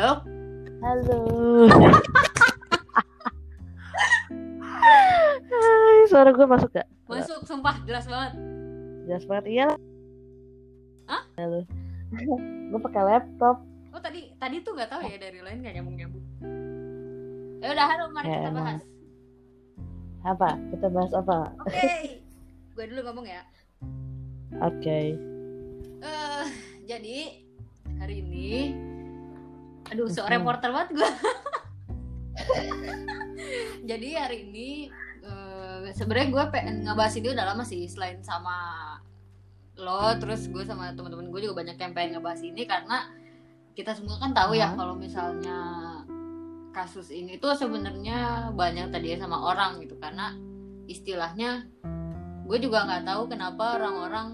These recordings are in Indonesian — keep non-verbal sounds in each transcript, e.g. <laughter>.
Halo. Halo. <laughs> Hai, suara gue masuk gak? Masuk, sumpah jelas banget. Jelas banget iya. Hah? Halo. <laughs> gue pakai laptop. Oh tadi tadi tuh nggak tahu ya dari lain nggak nyambung nyambung. Ya udah, halo mari Ya, kita emang. bahas. Apa? Kita bahas apa? Oke. <laughs> Gue dulu ngomong ya. Oke. Eh, jadi hari ini, aduh, so reporter banget gue. <laughs> jadi hari ini eh, sebenarnya gue pengen ngebahas ini udah lama sih selain sama lo terus gue sama teman-teman gue juga banyak yang pengen ngebahas ini karena kita semua kan tahu ya kalau misalnya kasus ini tuh sebenarnya banyak tadi sama orang gitu. Karena istilahnya gue juga nggak tahu kenapa orang-orang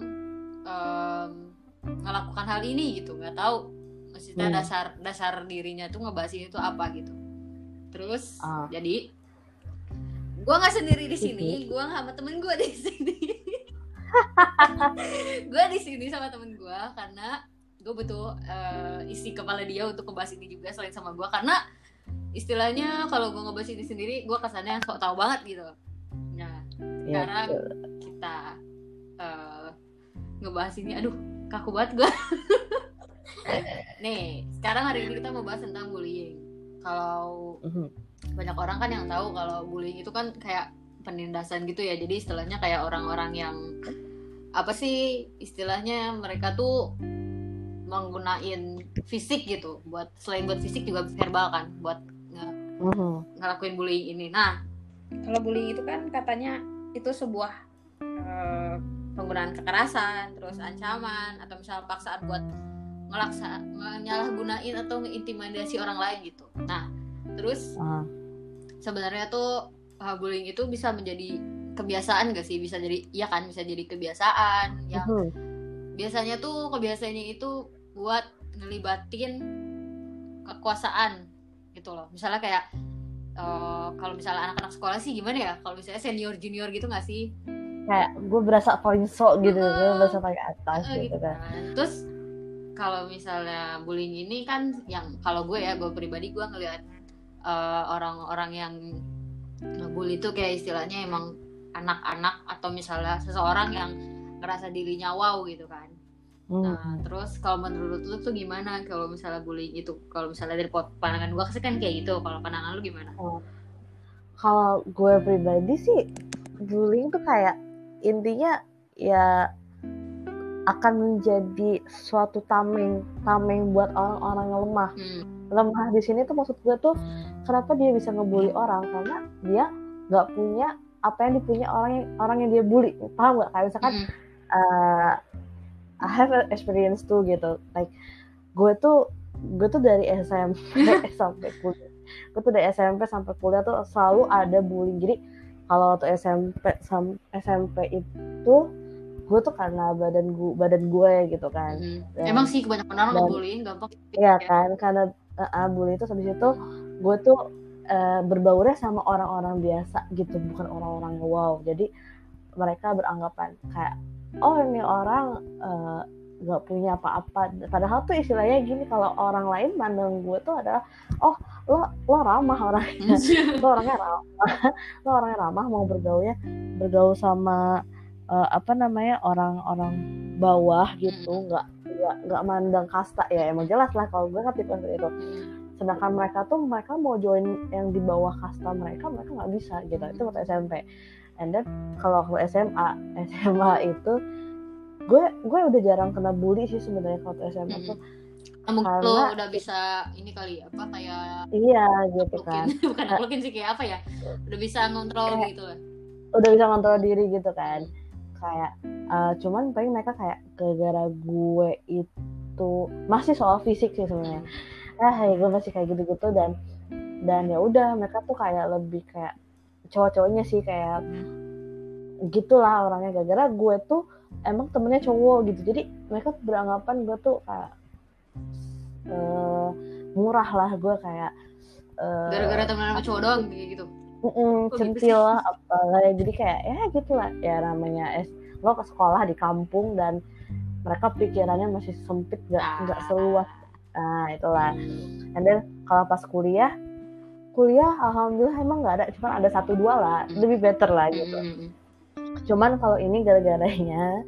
melakukan hal ini gitu nggak tahu maksudnya Hmm. dasar dasar dirinya tuh ngebahas ini tuh apa gitu terus Ah. jadi gue nggak sendiri di sini <laughs> gue sama temen gue di sini <laughs> gue di sini sama temen gue karena gue butuh eh, isi kepala dia untuk ngebahas ini juga selain sama gue karena istilahnya kalau gue ngebahas ini sendiri gue kesannya sok tahu banget gitu nah Ya, sekarang betul. kita eh, ngebahas ini aduh kaku banget gue <laughs> nih sekarang hari ini kita mau bahas tentang bullying kalau Mhm. banyak orang kan yang tahu kalau bullying itu kan kayak penindasan gitu ya jadi istilahnya kayak orang-orang yang apa sih istilahnya mereka tuh menggunain fisik gitu buat selain buat fisik juga verbal kan buat nge- Mhm. ngelakuin bullying ini. Nah, kalau bullying itu kan katanya itu sebuah eh, penggunaan kekerasan, terus ancaman atau misalnya paksaan buat ngelaksa menyalahgunain atau ngeintimidasi orang lain gitu. Nah, terus Ah. sebenarnya tuh uh, bullying itu bisa menjadi kebiasaan gak sih? Bisa jadi iya kan bisa jadi kebiasaan yang Mhm. biasanya tuh kebiasaannya itu buat ngelibatin kekuasaan gitu loh misalnya kayak eh, kalau misalnya anak-anak sekolah sih gimana ya kalau misalnya senior junior gitu nggak sih Kayak gue berasa paling sok gitu, gue Mhm. berasa paling atas Eh, gitu kan. terus kalau misalnya bullying ini kan yang kalau gue ya gue pribadi gue ngelihat eh, orang-orang yang ngebully itu kayak istilahnya emang anak-anak atau misalnya seseorang yang ngerasa dirinya wow gitu kan Nah, Mhm. terus kalau menurut lu tuh gimana kalau misalnya bullying itu? Kalau misalnya dari pandangan gua sih kan kayak gitu. Kalau pandangan lu gimana? Kalau gue pribadi sih bullying tuh kayak intinya ya akan menjadi suatu tameng tameng buat orang-orang yang lemah. Hmm. Lemah di sini tuh maksud gue tuh kenapa dia bisa ngebully orang karena dia nggak punya apa yang dipunya orang yang orang yang dia bully. Paham nggak? Kayak misalkan Hmm. uh, I have experience tuh gitu like gue tuh gue tuh dari SMP <laughs> sampai kuliah gue tuh dari SMP sampai kuliah tuh selalu ada bullying jadi kalau waktu SMP sam SMP itu gue tuh karena badan gue badan gue gitu kan Hmm. Dan- Emang sih kebanyakan orang ngebullying gampang. Iya kan karena uh, uh, bullying itu habis itu gue tuh uh, berbaurnya sama orang-orang biasa gitu bukan orang-orang wow jadi mereka beranggapan kayak oh ini orang uh, nggak punya apa-apa padahal tuh istilahnya gini kalau orang lain mandang gue tuh adalah oh lo lo ramah orangnya <laughs> lo orangnya ramah <laughs> lo orangnya ramah mau bergaulnya bergaul sama uh, apa namanya orang-orang bawah gitu nggak nggak nggak mandang kasta. Ya emang jelas lah kalau gue kan tipe seperti itu. Sedangkan mereka tuh mereka mau join yang di bawah kasta mereka mereka nggak bisa gitu. Itu waktu SMP and then kalau waktu SMA SMA <laughs> itu gue gue udah jarang kena bully sih sebenarnya kalau waktu SMA tuh. Mungkin lo Karena- udah bisa ini kali apa kayak iya gitu kan. <laughs> bukan naklukin sih kayak apa ya? Udah bisa ngontrol Kayak- gitu. udah bisa ngontrol diri gitu kan kayak eh, cuman paling mereka kayak gara-gara gue itu masih soal fisik sih sebenarnya. Ah ya gue masih kayak gitu-gitu dan dan ya udah mereka tuh kayak lebih kayak cowok-cowoknya sih kayak gitulah orangnya. Gara-gara gue tuh emang temennya cowok gitu. Jadi mereka beranggapan gue tuh kayak eh, murah lah gue kayak eh, gara-gara temenan sama cowok doang gitu Mm-mm, gitu centil lah apalah. Jadi kayak ya gitu lah ya namanya es lo ke sekolah di kampung dan mereka pikirannya masih sempit gak Ah. nggak seluas. Nah itulah. And then kalau pas kuliah kuliah alhamdulillah emang nggak ada. Cuman ada satu dua lah. Lebih better lah gitu. Mm-mm. cuman kalau ini gara-garanya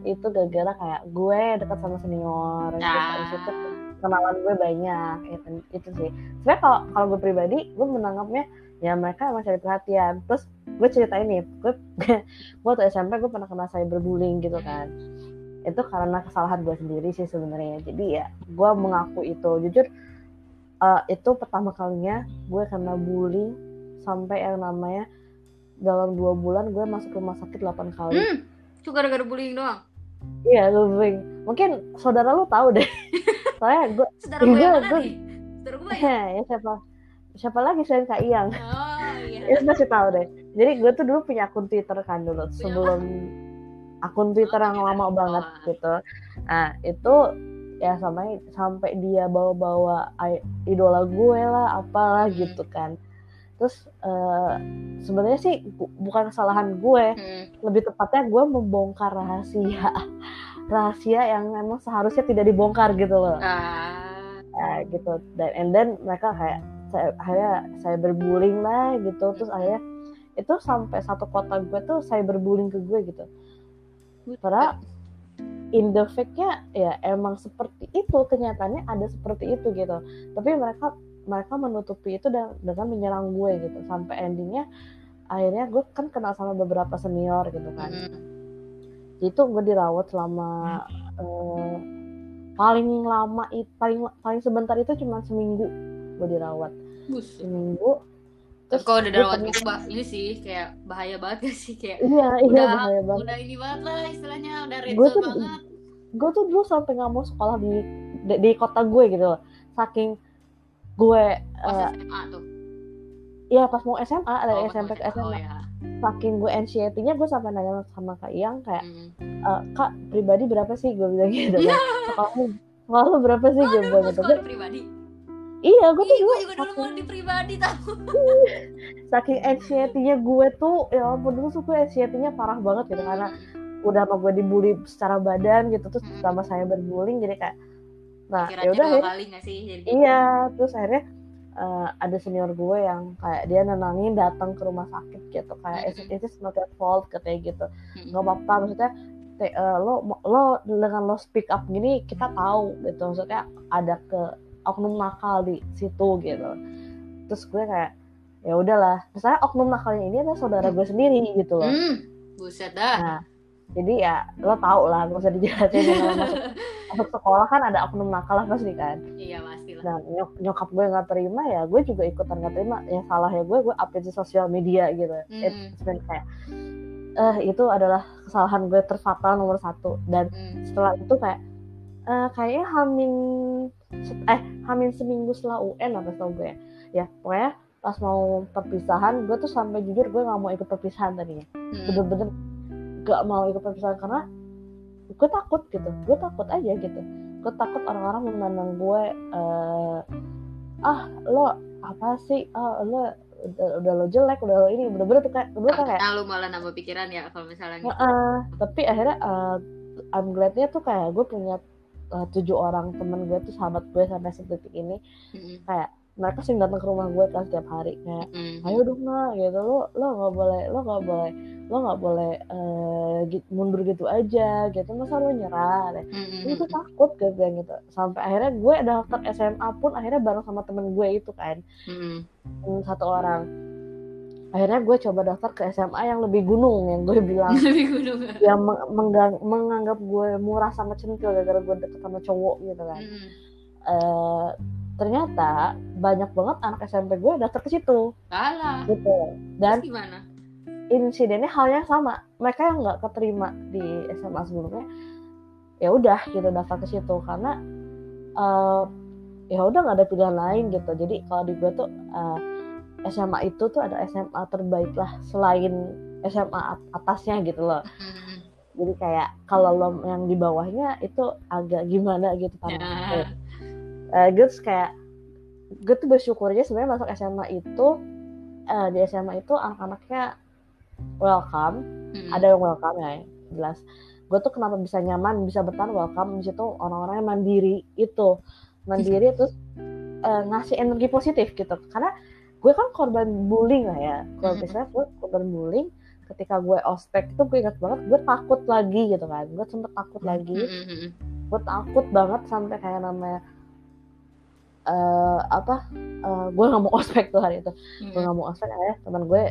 itu gara-gara kayak gue dekat sama senior. Terus Ah. itu kenalan gue banyak itu, itu sih. Sebenarnya kalau kalau gue pribadi gue menanggapnya ya mereka emang cari perhatian terus gue ceritain nih gue gue <laughs> waktu SMP gue pernah kena cyberbullying gitu kan itu karena kesalahan gue sendiri sih sebenarnya jadi ya gue mengaku itu jujur eh, itu pertama kalinya gue kena bullying sampai yang namanya dalam dua bulan gue masuk rumah sakit 8 kali Hmm, itu gara-gara bullying doang. Iya, bullying. Mungkin saudara lu tahu deh. <laughs> Soalnya gue, Saudara gue <laughs> gue- gue ya? ya siapa, siapa lagi selain Kak Iyang? Oh iya. Itu pasti tahu deh. Jadi gue tuh dulu punya akun Twitter kan dulu sebelum akun Twitter yang lama banget gitu. Nah itu ya sampai sampai dia bawa-bawa idola gue lah, apalah Hmm. gitu kan. Terus eh, sebenarnya sih bu- bukan kesalahan gue, Hmm. lebih tepatnya gue membongkar rahasia <laughs> rahasia yang memang seharusnya tidak dibongkar gitu loh Ah. Nah, gitu dan and then mereka kayak saya, akhirnya saya berbullying lah gitu. Terus akhirnya itu sampai satu kota gue tuh saya berbullying ke gue gitu. Padahal in the fact-nya ya emang seperti itu. Kenyataannya ada seperti itu gitu. Tapi mereka mereka menutupi itu dan dengan menyerang gue gitu. Sampai endingnya akhirnya gue kan kenal sama beberapa senior gitu kan. Hmm. itu gue dirawat selama eh, paling lama paling paling sebentar itu cuma seminggu gue dirawat Bus. seminggu Terus kalau udah gue pernah- gitu bah, ini sih kayak bahaya banget gak sih kayak iya iya udah bahaya banget udah ini banget lah istilahnya udah red Gue tuh- banget. gue tuh dulu sampai nggak mau sekolah di, di di kota gue gitu loh saking gue Pas eh, SMA tuh. ya pas mau SMA Oh, SMP ke SMA. Oh ya. saking gue anxiety-nya gue sampai nanya sama Kak Iyang kayak Hmm. "Eh, kak pribadi berapa sih gue bilang gitu <laughs> sekolah lu sekolah lu berapa sih gue Oh, dulu bilang gitu sekolah di pribadi. Iya gue tuh Ih, dulu gue juga dulu mau di pribadi tau. <laughs> saking anxiety-nya gue tuh ya ampun dulu tuh gue anxiety-nya parah banget gitu karena udah sama gue dibully secara badan gitu terus Hmm. sama saya berbullying jadi kayak nah ya udah ya iya terus akhirnya eh, ada senior gue yang kayak dia nenangin datang ke rumah sakit gitu kayak Hmm. it's, it's not your fault katanya gitu Hmm. nggak apa-apa maksudnya te- eh, lo lo dengan lo speak up gini kita tahu gitu maksudnya ada ke oknum nakal di situ gitu terus gue kayak ya udahlah misalnya oknum nakalnya ini adalah saudara gue sendiri gitu loh Hmm. Buset dah. nah jadi ya lo tau lah nggak usah dijelasin kalau masuk <laughs> masuk sekolah kan ada oknum nakal lah pasti kan Iya pasti lah. nah nyok- nyokap gue nggak terima ya gue juga ikutan nggak terima ya salah ya gue gue update di sosial media gitu Hmm. It's been kayak eh itu adalah kesalahan gue terfatal nomor satu dan Hmm. setelah itu kayak eh kayaknya hamin eh hamin seminggu setelah UN apa tau gue ya. Pokoknya pas mau perpisahan gue tuh sampai jujur gue nggak mau ikut perpisahan tadinya. Hmm. bener-bener gak mau ikut perpisahan karena gue takut gitu. Gue takut aja gitu. Gue takut orang-orang memandang gue eh, ah lo apa sih? Ah lo udah, udah lo jelek udah lo ini. Bener-bener tuh kayak gue kayak Nah, lu malah nambah pikiran ya kalau misalnya gitu. Heeh, tapi akhirnya uh, I'm glad-nya tuh kayak gue punya uh, tujuh orang temen gue tuh sahabat gue sampai sedetik ini Hmm. kayak mereka sering datang ke rumah gue kan setiap hari kayak ayo dong nak gitu. Lo lo nggak boleh lo nggak boleh lo nggak boleh uh, gi- mundur gitu aja gitu. Masa lo nyerah? Deh Hmm. Ini gue takut gue bilang gitu. Sampai akhirnya gue daftar SMA pun akhirnya bareng sama temen gue itu kan. Hmm, satu orang akhirnya gue coba daftar ke SMA yang lebih gunung yang gue bilang <laughs> Lebih gunung. yang meng- menganggap gue murah sama centil gara-gara gue deket sama cowok gitu kan. Hmm. Eh, ternyata banyak banget anak SMP gue daftar ke situ Alah. gitu. Dan Terus gimana? insidennya halnya sama. Mereka yang nggak keterima di SMA sebelumnya, ya udah gitu daftar ke situ karena eh, ya udah nggak ada pilihan lain gitu. Jadi kalau di gue tuh eh, SMA itu tuh ada SMA terbaik lah selain SMA at- atasnya gitu loh. Hmm. jadi kayak kalau lo yang di bawahnya itu agak gimana gitu kan Ya. Eh, gue terus kayak gue tuh bersyukurnya sebenarnya masuk SMA itu eh, di SMA itu anak-anaknya welcome Hmm. ada yang welcome ya jelas gue tuh kenapa bisa nyaman bisa bertahan welcome di situ orang-orangnya mandiri itu mandiri <laughs> terus uh, ngasih energi positif gitu karena gue kan korban bullying lah ya kalau Mhm. misalnya gue korban bullying ketika gue ospek itu gue ingat banget gue takut lagi gitu kan gue sempet takut lagi Mm-mm. gue takut banget sampai kayak namanya eh apa eh, gue nggak mau ospek tuh hari itu gue Mm-mm. nggak mau ospek akhirnya teman gue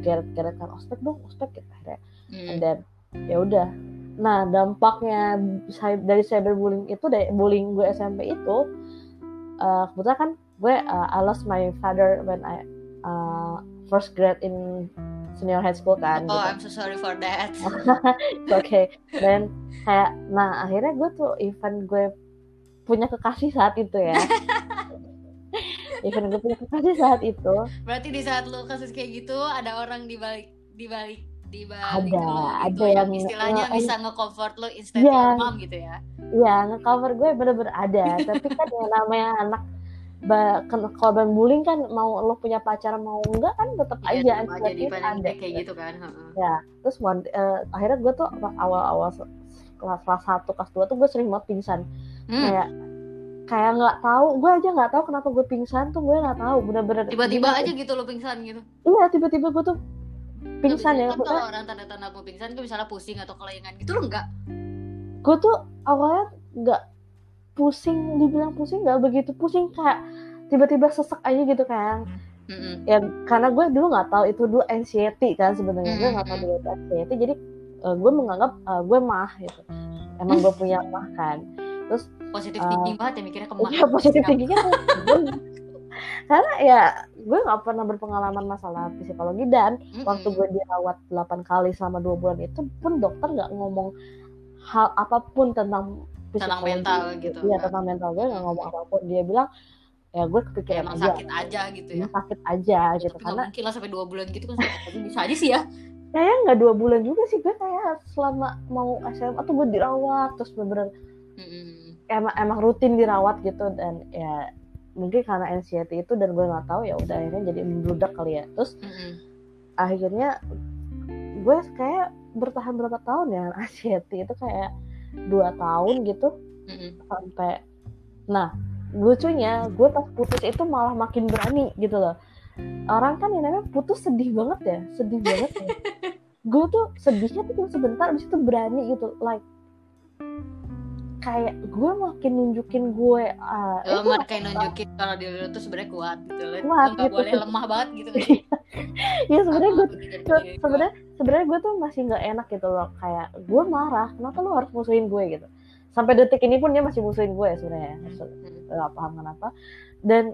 geret-geret kan ospek dong ospek gitu akhirnya Mm-mm. dan ya udah nah dampaknya dari cyberbullying itu dari bullying gue SMP itu eh, kebetulan kan gue eh, I lost my father when I uh, first grade in senior high school kan Oh, gitu. I'm so sorry for that. <laughs> Oke, dan kayak, nah akhirnya gue tuh event gue punya kekasih saat itu ya. <laughs> event gue punya kekasih saat itu, Berarti di saat lu kasus kayak gitu ada orang di balik di balik di balik Ada, gitu ada yang yang istilahnya nge- bisa nge-comfort lu instead Iya. your mom gitu ya. ya ngecover gue bener-bener ada. Tapi kan yang namanya anak korban bullying kan mau lo punya pacar mau enggak kan tetap Iya, aja dipandang ada. kayak gitu kan. heeh. Ya, terus one- eh, akhirnya gue tuh pas awal-awal kelas kelas satu kelas dua tuh gue sering banget pingsan. Hmm, Kayak kayak nggak tahu, gue aja nggak tahu kenapa gue pingsan tuh gue nggak tahu bener-bener. tiba-tiba aja gitu lo pingsan gitu. Iya tiba-tiba gue tuh pingsan ya Kan kalau orang tanda-tanda mau pingsan tuh misalnya pusing atau kelengan gitu lo enggak. gue tuh awalnya nggak pusing dibilang pusing nggak begitu pusing kayak tiba-tiba sesek aja gitu kan. Mm-mm. ya karena gue dulu nggak tahu itu dulu anxiety kan sebenarnya gue nggak tahu dulu itu anxiety. Jadi eh, gue menganggap eh, gue mah gitu. Emang gue punya mah kan. Positif Uh, thinking banget ya mikirnya ke mana. Iya positif gue- <laughs> karena ya gue nggak pernah berpengalaman masalah psikologi dan waktu gue dirawat 8 kali selama dua bulan itu pun dokter nggak ngomong hal apa pun tentang tentang mental gitu. iya tentang mental gue nggak ngomong apa pun dia bilang ya gue Ya, kepikiran emang aja sakit aja gitu ya. Sakit aja gitu Tapi karena mungkin lah sampai dua bulan gitu kan bisa aja sih ya. <laughs> kayaknya nggak dua bulan juga sih gue kayak selama mau SMA tuh gue dirawat terus bener Mm-mm. emang emang rutin dirawat gitu dan ya mungkin karena anxiety itu dan gue nggak tahu ya udah akhirnya jadi membludak kali ya terus Mm-mm. akhirnya gue kayak bertahan berapa tahun ya <laughs> anxiety itu kayak dua tahun gitu. Mm-mm. sampai nah lucunya gue pas putus itu malah makin berani gitu loh. Orang kan yang namanya putus sedih banget ya sedih banget ya. <laughs> Gue tuh sedihnya tuh cuma sebentar abis itu berani gitu like kayak gue makin nunjukin gue uh, Lo mau kayak nunjukin kalau diri lo tuh sebenarnya kuat gitu lo. Kuat Lo gitu. boleh lemah banget gitu kan. <laughs> ya sebenarnya gue begini, sebenarnya sebenarnya gue tuh masih nggak enak gitu loh kayak gue marah kenapa lu harus musuhin gue gitu sampai detik ini pun dia masih musuhin gue sebenarnya Hmm. nggak paham kenapa dan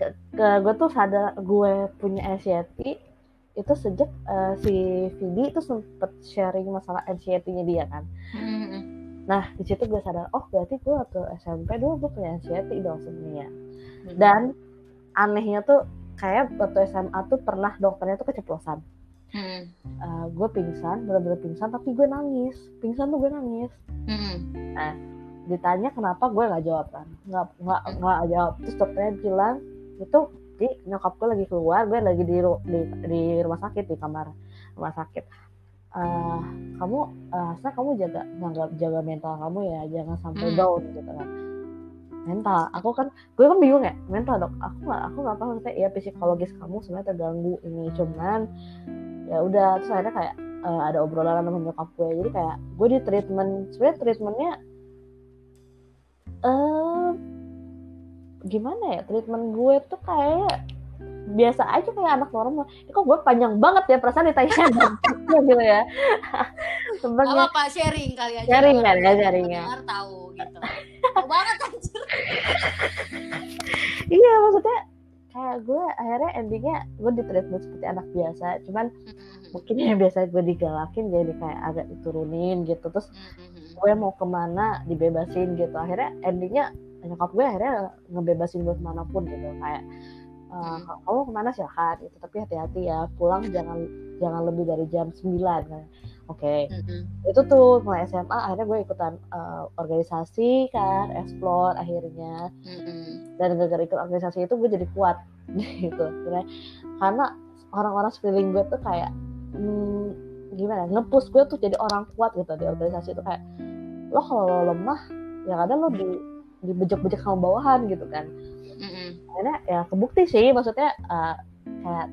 ke, ke gue tuh sadar gue punya anxiety itu sejak eh, si Vidi itu sempet sharing masalah anxiety-nya dia kan Mm-mm. Nah di situ gue sadar oh berarti gue waktu SMP dulu gue punya anxiety dong sebenarnya. Mm-mm. dan anehnya tuh kayak waktu SMA tuh pernah dokternya tuh keceplosan. Mm-mm. Eh, gue pingsan bener-bener pingsan tapi gue nangis. Pingsan tuh gue nangis. Mm-mm. ditanya kenapa gue nggak jawab kan. Nggak nggak nggak jawab. Terus dokternya bilang itu di nyokap gue lagi keluar gue lagi di di, di rumah sakit di kamar rumah sakit Eh, kamu eh, harusnya kamu jaga jaga jaga mental kamu ya jangan sampai Hmm. down gitu kan mental aku kan gue kan bingung ya mental dok aku nggak aku nggak maksudnya ya psikologis kamu sebenarnya terganggu ini cuman ya udah terus akhirnya kayak eh, ada obrolan sama nyokap gue jadi kayak gue di treatment sebenarnya treatmentnya eh gimana ya treatment gue tuh kayak biasa aja kayak anak normal ini kok gue panjang banget ya perasaan ditanya <laughs> dampaknya gitu ya Sebenarnya apa-apa sharing kali aja. Sharing kan ya, sharing ya. Tahu gitu. Banget anjir. <laughs> iya maksudnya kayak gue akhirnya endingnya gue di treatment seperti anak biasa cuman Mm-mm. mungkin yang biasa gue digalakin jadi kayak agak diturunin gitu terus Mm-mm. gue mau ke mana dibebasin gitu akhirnya endingnya nyokap gue akhirnya ngebebasin gue ke mana pun gitu kayak Hmm. kamu ke mana? Silahkan gitu. Tapi hati-hati ya pulang jangan jangan lebih dari jam 9 Nah, oke. Mm-mm. itu tuh mulai SMA akhirnya gue ikutan eh, organisasi kan explore akhirnya. Dan gara-gara ikut organisasi itu gue jadi kuat <laughs> gitu. Karena- karena orang-orang sekeliling gue tuh kayak hmm, gimana ngepush gue tuh jadi orang kuat gitu di organisasi itu kayak lo kalau lo lemah yang ada lo di dibejek-bejek sama bawahan gitu kan. Akhirnya ya kebukti sih maksudnya uh, kayak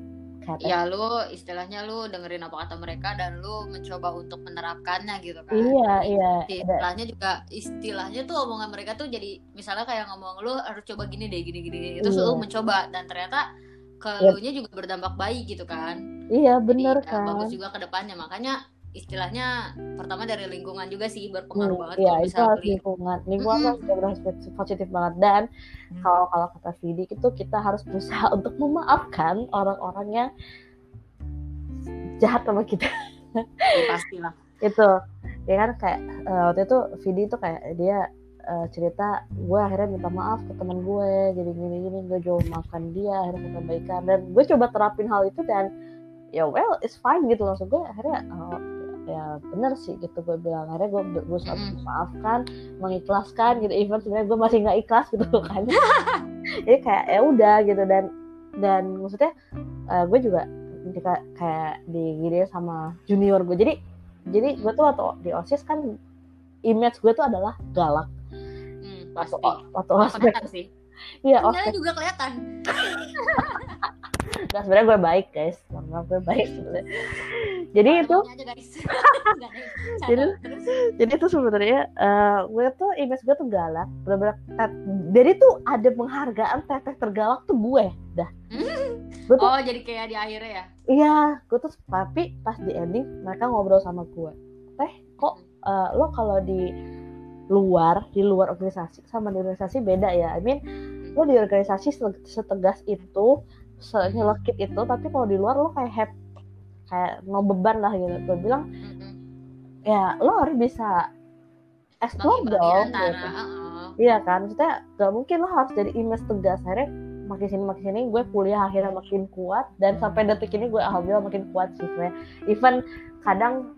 kayak ya lu istilahnya lu dengerin apa kata mereka dan lu mencoba untuk menerapkannya gitu kan. Iya iya. Istilahnya juga istilahnya tuh omongan mereka tuh jadi misalnya kayak ngomong lu harus coba gini deh gini gini. Terus Iya. lu mencoba dan ternyata ke Iya. lu nya juga berdampak baik gitu kan. Iya ya, kan bagus juga ke depannya. Makanya istilahnya pertama dari lingkungan juga sih berpengaruh Hmm, banget iya kalau itu harus beli. lingkungan. Lingkungan Mm-mm. tuh benar positif banget. Dan Hmm. kalau kalau kata Vidi itu kita harus berusaha <laughs> untuk memaafkan orang-orang yang jahat sama kita. Ya, pastilah. <laughs> Itu. Ya kan kayak eh, waktu itu Vidi itu kayak dia eh, cerita gue akhirnya minta maaf ke teman gue jadi gini gini gue coba maafkan dia akhirnya kita baikan. Dan gue coba terapin hal itu dan ya well it's fine gitu. Maksud gue akhirnya oh, ya bener sih gitu gue bilang. Akhirnya gue berusaha memaafkan mengikhlaskan gitu. Even sebenarnya gue masih nggak ikhlas gitu kan. <laughs> Jadi kayak ya udah gitu. Dan dan maksudnya eh, gue juga ketika kayak digini sama junior gue jadi jadi gue tuh waktu di osis kan image gue tuh adalah galak. Hmm, waktu waktu ospek sih. Iya Sinyalnya ospek juga kelihatan <laughs> nah sebenarnya gue baik guys. Maaf, gue baik sebenarnya. Jadi itu <laughs> Jadi- jadi tuh sebenarnya eh, gue tuh image gue tuh galak. Bener-bener tet- jadi tuh ada penghargaan teteh tergalak tuh gue dah. Gue tuh oh jadi kayak di akhirnya ya? Iya gue tuh tapi pas di ending mereka ngobrol sama gue. Teh kok eh, lo kalau di luar di luar organisasi sama di organisasi beda ya? I mean lo di organisasi se- setegas itu senyelekit itu tapi kalau di luar lo kayak happy kayak no beban lah gitu. Gue bilang ya lo harus bisa explore dong gitu. iya kan maksudnya gak mungkin lo harus jadi image tegas. Akhirnya makin sini makin sini gue kuliah akhirnya makin kuat dan sampai detik ini gue alhamdulillah makin kuat sih sebenarnya. Even kadang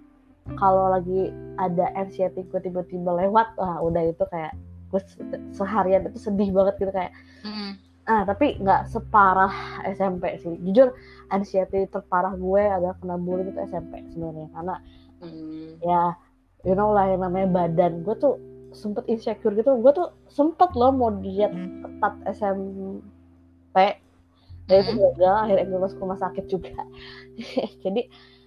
kalau lagi ada anxiety gue tiba-tiba lewat wah udah itu kayak gue se- seharian itu sedih banget gitu kayak Mm-mm. Ah tapi nggak separah SMP sih. Jujur anxiety terparah gue adalah kena bullying itu SMP sebenarnya. Karena Mm. ya you know lah yang namanya badan. Gue tuh sempet insecure gitu. Gue tuh sempet loh mau diet ketat SMP dan itu Hmm. gagal akhirnya gue masuk rumah sakit juga. <laughs> Jadi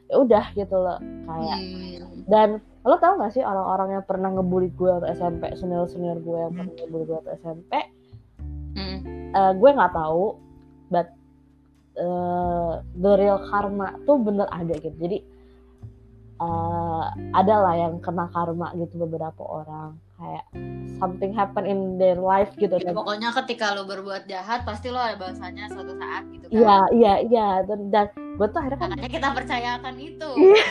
ya udah gitu loh. Kayak Hmm. dan lo tau gak sih orang-orang yang pernah ngebully gue waktu SMP senior senior gue yang pernah ngebully gue waktu SMP Eh, gue nggak tahu but eh, the real karma tuh bener ada gitu. Jadi eh, ada lah yang kena karma gitu beberapa orang. Kayak something happen in their life gitu Ya, dan pokoknya ketika lo berbuat jahat pasti lo ada bahasanya suatu saat gitu kan. Iya iya iya. Dan, dan gue tuh akhirnya kan makanya kita percayakan itu. Iya.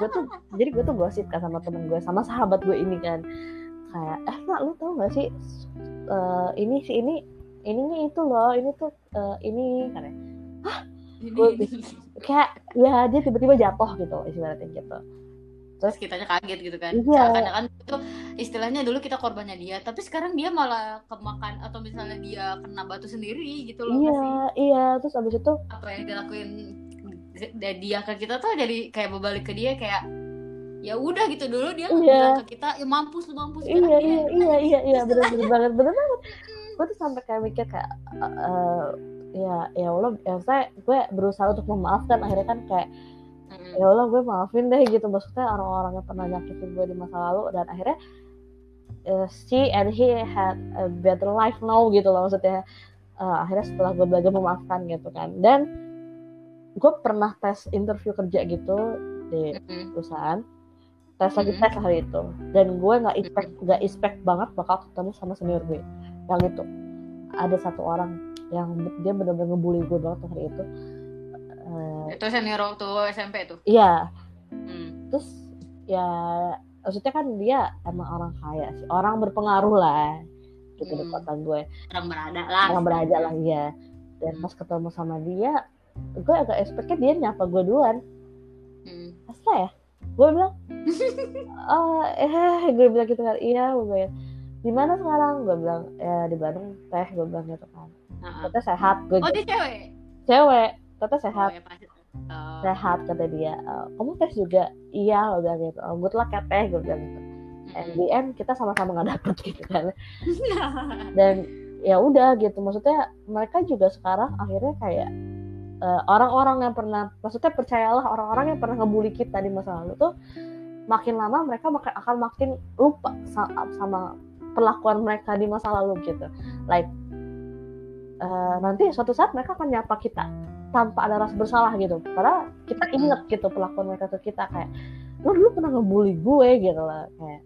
gue tuh jadi gue tuh gosip kan sama temen gue sama sahabat gue ini kan. Kayak eh nak lu tau gak sih eh, ini si ini ininya itu loh ini tuh eh, ini kan Ini- Gue- kayak ya dia tiba-tiba jatuh gitu ibaratnya gitu. Terus kitanya kaget gitu kan. Iya. seakan-akan itu istilahnya dulu kita korbannya dia tapi sekarang dia malah kemakan atau misalnya dia kena batu sendiri gitu loh iya nggak sih? iya. Terus abis itu apa yang dilakuin dari dia ke kita tuh jadi kayak berbalik ke dia kayak ya udah gitu. Dulu dia Iya. bilang ke kita ya mampus lu mampus. Iya iya iya iya iya Terus bener bener banget bener banget gue tuh sampai kayak mikir kayak eh, ya ya Allah ya saya gue berusaha untuk memaafkan akhirnya kan kayak ya Allah gue maafin deh gitu. Maksudnya orang-orang yang pernah nyakitin gue di masa lalu dan akhirnya eh, she and he had a better life now gitu loh maksudnya. Eh, akhirnya setelah gue belajar memaafkan gitu kan. Dan gue pernah tes interview kerja gitu di perusahaan. Tes lagi tes hari itu. Dan gue nggak expect nggak expect banget bakal ketemu sama senior gue yang itu ada satu orang yang dia benar-benar ngebully gue banget hari itu. Eh, itu senior waktu SMP tuh iya. Hmm. terus ya maksudnya kan dia emang orang kaya sih. Orang berpengaruh lah gitu di Hmm. kota gue. Orang berada lah orang beraja lah ya dan pas ketemu sama dia gue agak expectnya dia nyapa gue duluan. Hmm. Ya? Gue bilang <laughs> oh eh gue bilang gitu kan iya gue bilang di mana sekarang? Gue bilang ya di Bandung teh gue bilang gitu kan. Teteh sehat? Gue oh dia cewek? Cewek sehat oh, ya pasti. Oh. sehat kata dia. "Eh, kamu tes juga? Iya gue bilang gitu. Oh, good luck ya teh gue bilang gitu. And the end kita sama-sama nggak dapet <laughs> gitu kan. <laughs> Dan ya udah gitu. Maksudnya mereka juga sekarang akhirnya kayak eh, orang-orang yang pernah maksudnya percayalah orang-orang yang pernah ngebully kita di masa lalu tuh makin lama mereka akan makin lupa sa- sama perlakuan mereka di masa lalu gitu. Like eh, nanti suatu saat mereka akan nyapa kita tanpa ada rasa bersalah gitu. Karena kita inget gitu perlakuan mereka ke kita kayak lo dulu pernah ngebully gue gitu lah kayak.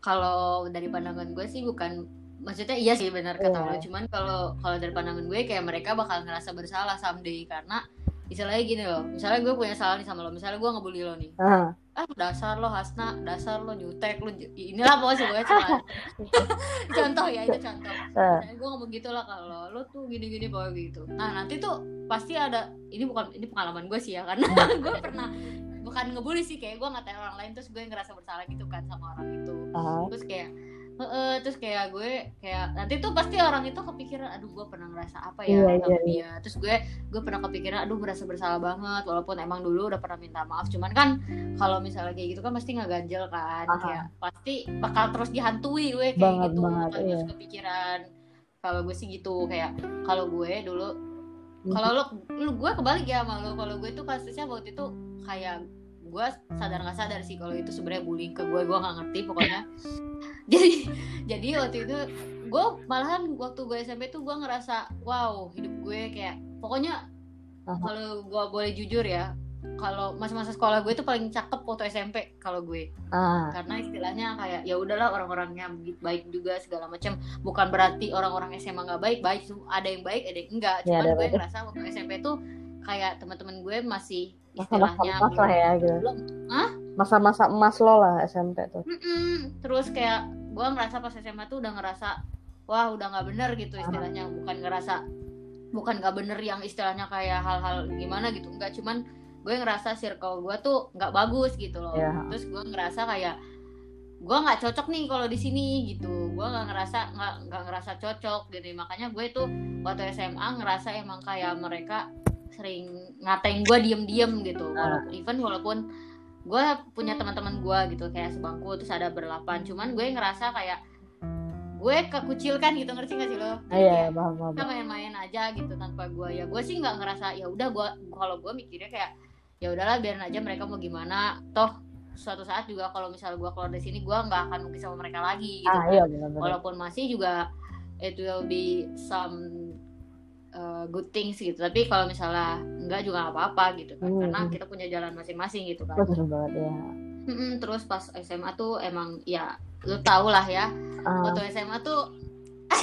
Kalau dari pandangan gue sih bukan maksudnya iya sih benar kata Iya. lo cuman kalau kalau dari pandangan gue kayak mereka bakal ngerasa bersalah someday karena istilahnya gini loh misalnya gue punya salah nih sama lo misalnya gue ngebully lo nih. Ah, ah dasar lo Hasna dasar lo nyutek lo inilah pokoknya semuanya cuma <laughs> <laughs> contoh ya itu contoh. Ah, Misalnya gue ngomong gitu lah kalau lo tuh gini-gini pokoknya gitu. Nah nanti tuh pasti ada ini bukan ini pengalaman gue sih ya karena <laughs> gue pernah bukan ngebully sih kayak gue ngatain orang lain terus gue ngerasa bersalah gitu kan sama orang itu. Ah. terus kayak "Heeh," terus kayak gue kayak nanti tuh pasti orang itu kepikiran aduh gue pernah ngerasa apa ya Iya, sama iya, dia. terus gue gue pernah kepikiran aduh merasa bersalah banget walaupun emang dulu udah pernah minta maaf. Cuman kan kalau misalnya kayak gitu kan pasti nggak ganjel kan Aha. kayak pasti bakal terus dihantui gue kayak Banget, gitu banget, iya. terus kepikiran. Kalau gue sih gitu kayak kalau gue dulu kalau lu, lu gue kebalik ya sama lu kalau gue tuh kasusnya waktu itu kayak gue sadar nggak sadar sih kalau itu sebenarnya bullying ke gue gue nggak ngerti pokoknya. <laughs> Jadi jadi waktu itu gue malahan waktu gue SMP tuh gue ngerasa wow hidup gue kayak pokoknya kalau gue boleh jujur ya kalau masa-masa sekolah gue tuh paling cakep waktu SMP kalau gue. Ah, karena istilahnya kayak ya udahlah orang-orangnya baik juga segala macam bukan berarti orang-orang SMA nggak baik baik ada yang baik ada yang enggak. Ya, cuman ada gue baik. ngerasa waktu SMP tuh kayak teman-teman gue masih masa-masa istilahnya emas lah ya gitu. belum Hah? masa-masa emas lo lah SMP tuh. Mm-mm. terus kayak gue ngerasa pas SMA tuh udah ngerasa wah udah nggak bener gitu istilahnya. Bukan ngerasa bukan nggak bener yang istilahnya kayak hal-hal gimana gitu. Enggak cuman gue ngerasa circle gue tuh nggak bagus gitu loh. Ya. terus gue ngerasa kayak gue nggak cocok nih kalau di sini gitu. Gue nggak ngerasa nggak nggak ngerasa cocok gitu. Makanya gue tuh waktu SMA ngerasa emang kayak mereka sering ngatain gue diem-diem gitu. Ah. walaupun even walaupun gue punya teman-teman gue gitu kayak sebangku terus ada berlapan. Cuman gue ngerasa kayak gue kekucilkan gitu ngerti gak sih lo? Iya paham paham. kita main-main aja gitu tanpa gue ya gue sih nggak ngerasa ya udah gue kalau gue mikirnya kayak ya udahlah biarin aja mereka mau gimana. Toh suatu saat juga kalau misal gue keluar dari sini gue nggak akan mungkin sama mereka lagi gitu ah kan. iya benar-benar walaupun masih juga it will be some uh, good things gitu. Tapi kalau misalnya enggak juga nggak apa-apa gitu kan. Hmm. karena kita punya jalan masing-masing gitu kan. Betul banget ya. Mm-mm, terus pas SMA tuh emang ya lu tau lah ya. Ah, waktu SMA tuh <laughs>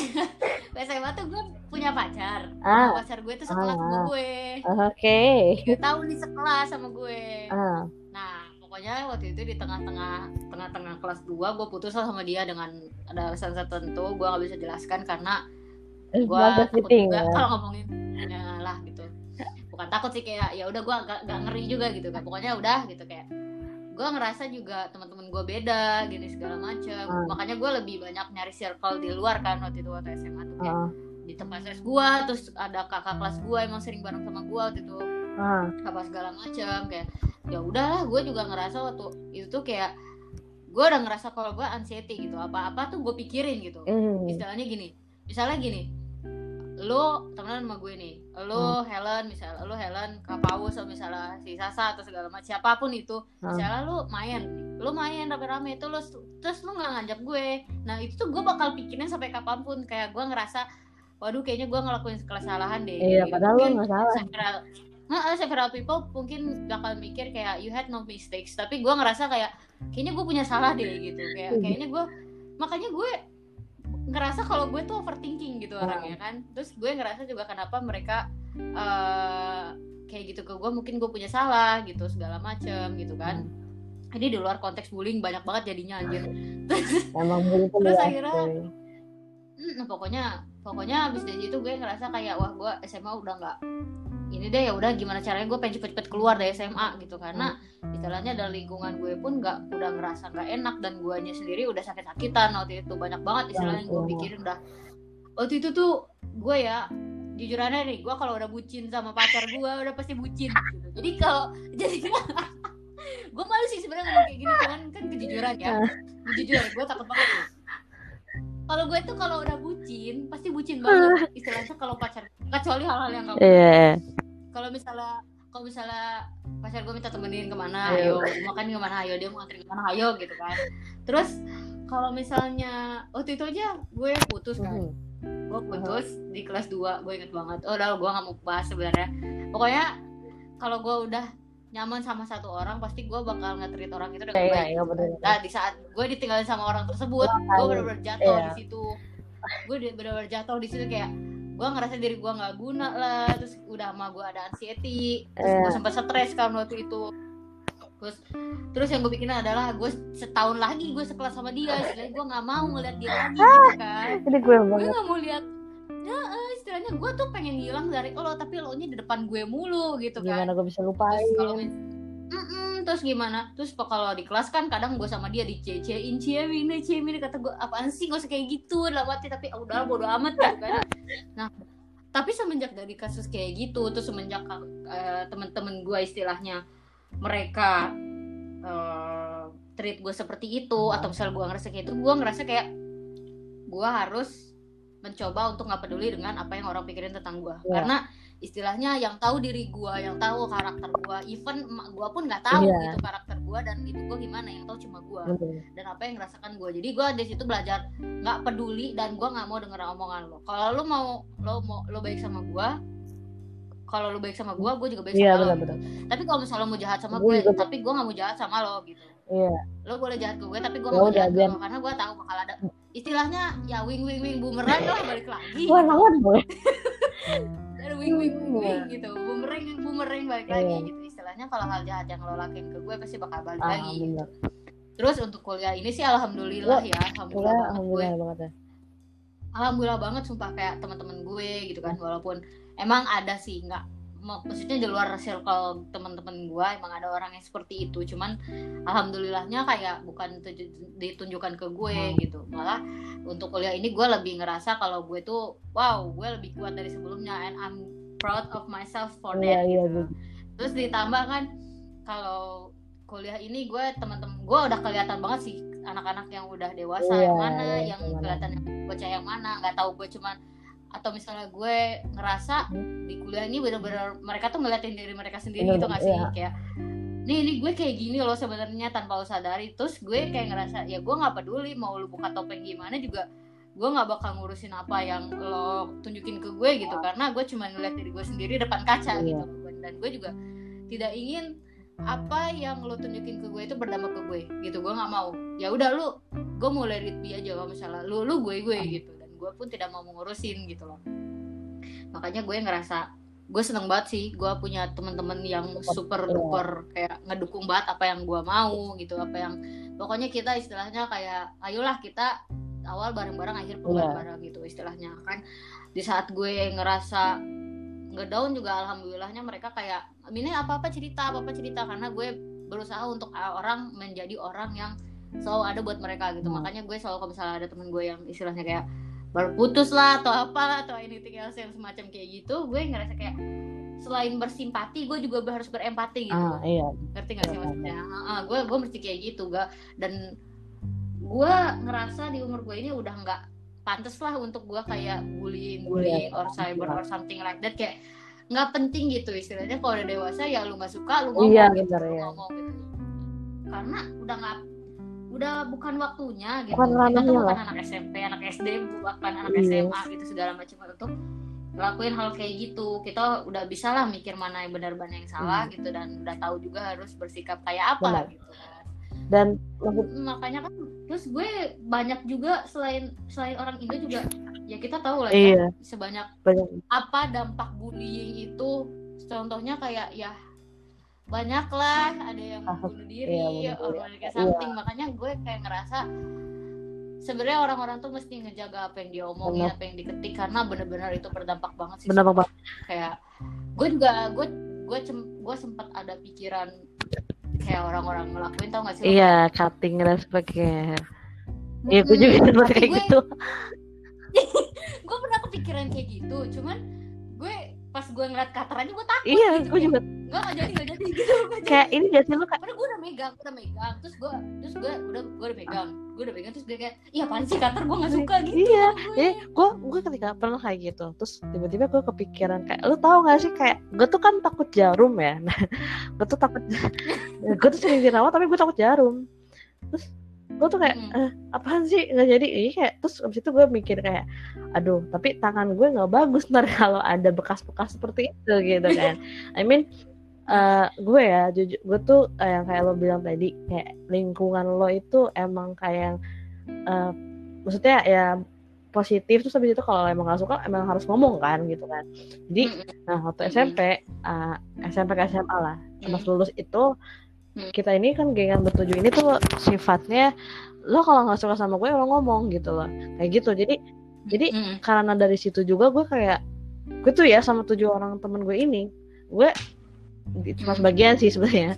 SMA tuh gue punya pacar. Ah. pacar gue tuh sekelas sama Ah. gue. Oke. Tiga tahun di sekelas sama gue. Ah. Nah pokoknya waktu itu di tengah-tengah tengah-tengah kelas 2 gue putus lah sama dia dengan ada alasan tertentu. Gue nggak bisa jelaskan karena gue Bagus takut juga ya. kalau ngomongin ya lah gitu. Bukan takut sih kayak ya udah gue gak ngeri juga gitu kan. Pokoknya udah gitu kayak gue ngerasa juga teman-teman gue beda gini segala macam Ah. makanya gue lebih banyak nyari circle di luar kan waktu itu waktu SMA tuh kayak ah. di tempat les gue terus ada kakak kelas gue emang sering bareng sama gue waktu itu. Ah. Apa segala macam kayak ya udahlah gue juga ngerasa waktu itu tuh kayak gue udah ngerasa kalau gue anxiety gitu. Apa apa tuh gue pikirin gitu. Hmm. istilahnya gini misalnya gini lo temenan sama gue nih. Lo Helen misalnya lo Helen Kak Paus atau misalnya si Sasa atau segala macam siapa pun itu. Hmm. misalnya lo main lo main rame-rame itu lo terus lo nggak ngajak gue. Nah itu tuh gue bakal pikirin sampai kapan pun. Kayak gue ngerasa waduh kayaknya gue ngelakuin kesalahan deh. Iya Gitu. padahal lo nggak salah. several Nah, several people mungkin bakal mikir kayak you had no mistakes. Tapi gue ngerasa kayak kayaknya gue punya salah deh gitu. Kayak Hmm. kayaknya gue makanya gue ngerasa kalau gue tuh overthinking gitu Hmm. orangnya kan terus gue ngerasa juga kenapa mereka eh, kayak gitu ke gue mungkin gue punya salah gitu segala macem gitu kan ini di luar konteks bullying banyak banget jadinya anjir <laughs> emang Terus ya akhirnya- cuy. Hmm, pokoknya pokoknya abis dari itu gue ngerasa kayak wah gue SMA udah nggak ini deh ya udah gimana caranya? Gue pengen cepet-cepet keluar dari SMA gitu. Karena istilahnya dari lingkungan gue pun nggak udah ngerasa nggak enak dan guanya sendiri udah sakit-sakitan waktu itu. Banyak banget istilahnya gue iya. pikirin udah waktu itu tuh gue ya jujurannya nih gue kalau udah bucin sama pacar gue udah pasti bucin gitu. Jadi kalau <laughs> jadi gue <laughs> malu sih sebenarnya ngomong kayak gini cuman kan kejujuran ya. Jujur gue takut banget tuh kalau gue tuh kalau udah bucin pasti bucin <laughs> banget. Istilahnya kalau pacar kecuali hal-hal yang gak Iya. kalau misalnya kalau misalnya pacar gue minta temenin ke mana Iya. ayo makan ke mana ayo dia mau nganterin ke mana ayo gitu kan. Terus kalau misalnya waktu itu aja gue putus kan. Mhm. gue putus di kelas 2 gue inget banget. Oh udah gue gak mau bahas sebenarnya. Pokoknya kalau gue udah nyaman sama satu orang pasti gue bakal nge-treat orang itu dengan Iya, baik iya, bener. nah di saat gue ditinggalin sama orang tersebut gue tahu. bener-bener jatuh Iya. di situ gue di- bener-bener jatuh di situ kayak gue ngerasa diri gue nggak guna lah terus udah sama gue ada anxiety terus gue Iya. sempat stres kan waktu itu terus terus yang gue bikin adalah gue setahun lagi gue sekelas sama dia istilahnya gue nggak mau ngeliat dia lagi gitu kan Ini gue gue banget. nggak mau lihat ya istilahnya gue tuh pengen hilang dari lo tapi lo nya di depan gue mulu gitu kan. Gimana gue bisa terus lupain? kalau mis- Mm-mm, terus gimana? Terus kalau di kelas kan kadang gue sama dia dicecein ciemine ciemine kata gue apaan sih? Gak usah kayak gitu dalam hati tapi ah, udah bodo amat gitu kan. Nah tapi semenjak dari kasus kayak gitu terus semenjak eh, teman-teman gue istilahnya mereka eh, treat gue seperti itu atau misal gue ngerasa kayak itu gue ngerasa kayak gue harus mencoba untuk nggak peduli dengan apa yang orang pikirin tentang gue Iya. karena istilahnya yang tahu diri gue yang tahu karakter gue even emak gue pun nggak tahu Iya. gitu karakter gue dan itu gue gimana yang tahu cuma gue Bener. dan apa yang ngerasakan gue jadi gue di situ belajar nggak peduli dan gue nggak mau denger omongan lo kalau lo mau lo mau lo baik sama gue kalau lo baik sama gue gue juga baik Iya sama lo benar-benar. tapi kalau misalnya lo mau jahat sama Gue tapi gue nggak mau jahat sama lo gitu Iya. lo boleh jahat ke gue tapi gue Ya nggak mau jahat ke lo karena gue tahu bakal ada istilahnya ya wing wing wing bumerang lah balik lagi Wah, banget boy. ada <laughs> wing wing wing Iya. gitu bumerang bumerang balik Iya. lagi gitu istilahnya kalau hal jahat yang lo lakuin ke gue pasti bakal balik Ah, lagi gitu. bener. terus untuk kuliah ini sih alhamdulillah ya alhamdulillah Iya, banget gue alhamdulillah banget ya. alhamdulillah banget sumpah kayak teman-teman gue gitu kan walaupun emang ada sih nggak maksudnya di luar circle teman-teman gue emang ada orang yang seperti itu cuman alhamdulillahnya kayak bukan ditunjukkan ke gue Hmm. gitu malah untuk kuliah ini gue lebih ngerasa kalau gue tuh wow gue lebih kuat dari sebelumnya and I'm proud of myself for Iya, that iya, gitu. gitu. terus ditambah kan kalau kuliah ini gue teman-teman gue udah kelihatan banget sih anak-anak yang udah dewasa Iya, yang mana iya, yang yang mana. kelihatan yang bocah yang mana nggak tahu gue cuman atau misalnya gue ngerasa di kuliah ini bener-bener mereka tuh ngeliatin diri mereka sendiri Bener, gitu nggak sih? iya. kayak nih ini gue kayak gini loh sebenarnya tanpa lo sadari. Terus gue kayak ngerasa ya gue nggak peduli mau lu buka topeng gimana juga gue nggak bakal ngurusin apa yang lo tunjukin ke gue gitu. Karena gue cuma ngeliat diri gue sendiri depan kaca Iya. gitu. Dan gue juga tidak ingin apa yang lo tunjukin ke gue itu berdampak ke gue gitu. Gue nggak mau. Ya udah lu gue mau let it be aja kalau misalnya lu lu gue gue gitu. dan gue pun tidak mau mengurusin gitu loh makanya gue ngerasa gue seneng banget sih gue punya teman-teman yang super Iya. duper kayak ngedukung banget apa yang gue mau gitu apa yang pokoknya kita istilahnya kayak ayolah kita awal bareng-bareng akhir pun Iya. bareng-bareng gitu istilahnya kan di saat gue ngerasa ngedown juga alhamdulillahnya mereka kayak ini apa apa cerita apa apa cerita karena gue berusaha untuk orang menjadi orang yang selalu ada buat mereka gitu Hmm. makanya gue selalu kalau misalnya ada temen gue yang istilahnya kayak baru putus lah atau apalah atau anything else yang semacam kayak gitu gue ngerasa kayak selain bersimpati gue juga harus berempati gitu Ah, iya. ngerti gak sih Iya, maksudnya? Heeh, gue gue mesti kayak gitu gak dan gue ngerasa di umur gue ini udah nggak pantas lah untuk gue kayak bullying bullying or cyber or something like that kayak nggak penting gitu istilahnya. Kalau udah dewasa ya lu nggak suka lu ngomong Iya, gitu bener, lu iya. ngomong gitu. Karena udah nggak udah bukan waktunya gitu Bukan kita tuh bukan anak SMP anak SD bahkan anak Iya. SMA gitu segala macam untuk ngelakuin hal kayak gitu kita udah bisa lah mikir mana yang benar mana yang salah gitu dan udah tahu juga harus bersikap kayak apa Hmm. Benar. gitu kan. Dan maksud makanya kan terus gue banyak juga selain selain orang Indo juga ya kita tahu lah iya, ya sebanyak banyak apa dampak bullying itu contohnya kayak ya banyak lah ada yang Kasus, bunuh diri iya, orang diri. kayak something makanya gue kayak ngerasa sebenarnya orang-orang tuh mesti ngejaga apa yang diomongin Benar. apa yang diketik karena benar-benar itu berdampak banget sih benar banget. kayak gue juga gue gue cem- gue sempat ada pikiran kayak orang-orang ngelakuin tau gak sih? Iya, cutting dan sebagainya. Iya, gue juga sempat kayak gue- gitu. <laughs> gue pernah kepikiran kayak gitu cuman gue pas gue ngeliat katerannya gue takut Iya, gitu, gue juga. Nggak nggak jadi nggak jadi. Gitu jadi. kayak ini gak sih lu kayak gue udah megang, udah megang, terus gue, terus gue udah gue udah megang, gue udah pegang terus dia kayak iya apaan sih kantor gue nggak suka gitu iya gue. jadi gue gue ketika pernah kayak gitu terus tiba-tiba gue kepikiran kayak lu tahu gak sih kayak gue tuh kan takut jarum ya. <laughs> Nah gue tuh takut <laughs> gue tuh sering dirawat tapi gue takut jarum. Terus gue tuh kayak eh, apaan sih? Nggak jadi. Ini kayak terus abis itu gue mikir kayak aduh tapi tangan gue nggak bagus <laughs> ntar kalau ada bekas-bekas seperti itu gitu kan. I mean eh, gue ya jujur gue tuh eh, yang kayak lo bilang tadi kayak lingkungan lo itu emang kayak eh, maksudnya ya positif terus habis itu kalau emang gak suka emang harus ngomong kan gitu kan. Jadi nah waktu SMP eh, SMP ke SMA lah pas lulus itu. Kita ini kan gengan bertujuh ini tuh sifatnya lo kalau nggak suka sama gue lo ngomong gitu loh. Kayak gitu. Jadi jadi Mm-mm. karena dari situ juga gue kayak gue tuh ya sama tujuh orang temen gue ini gue di- cuma Hmm. sebagian sih sebenarnya.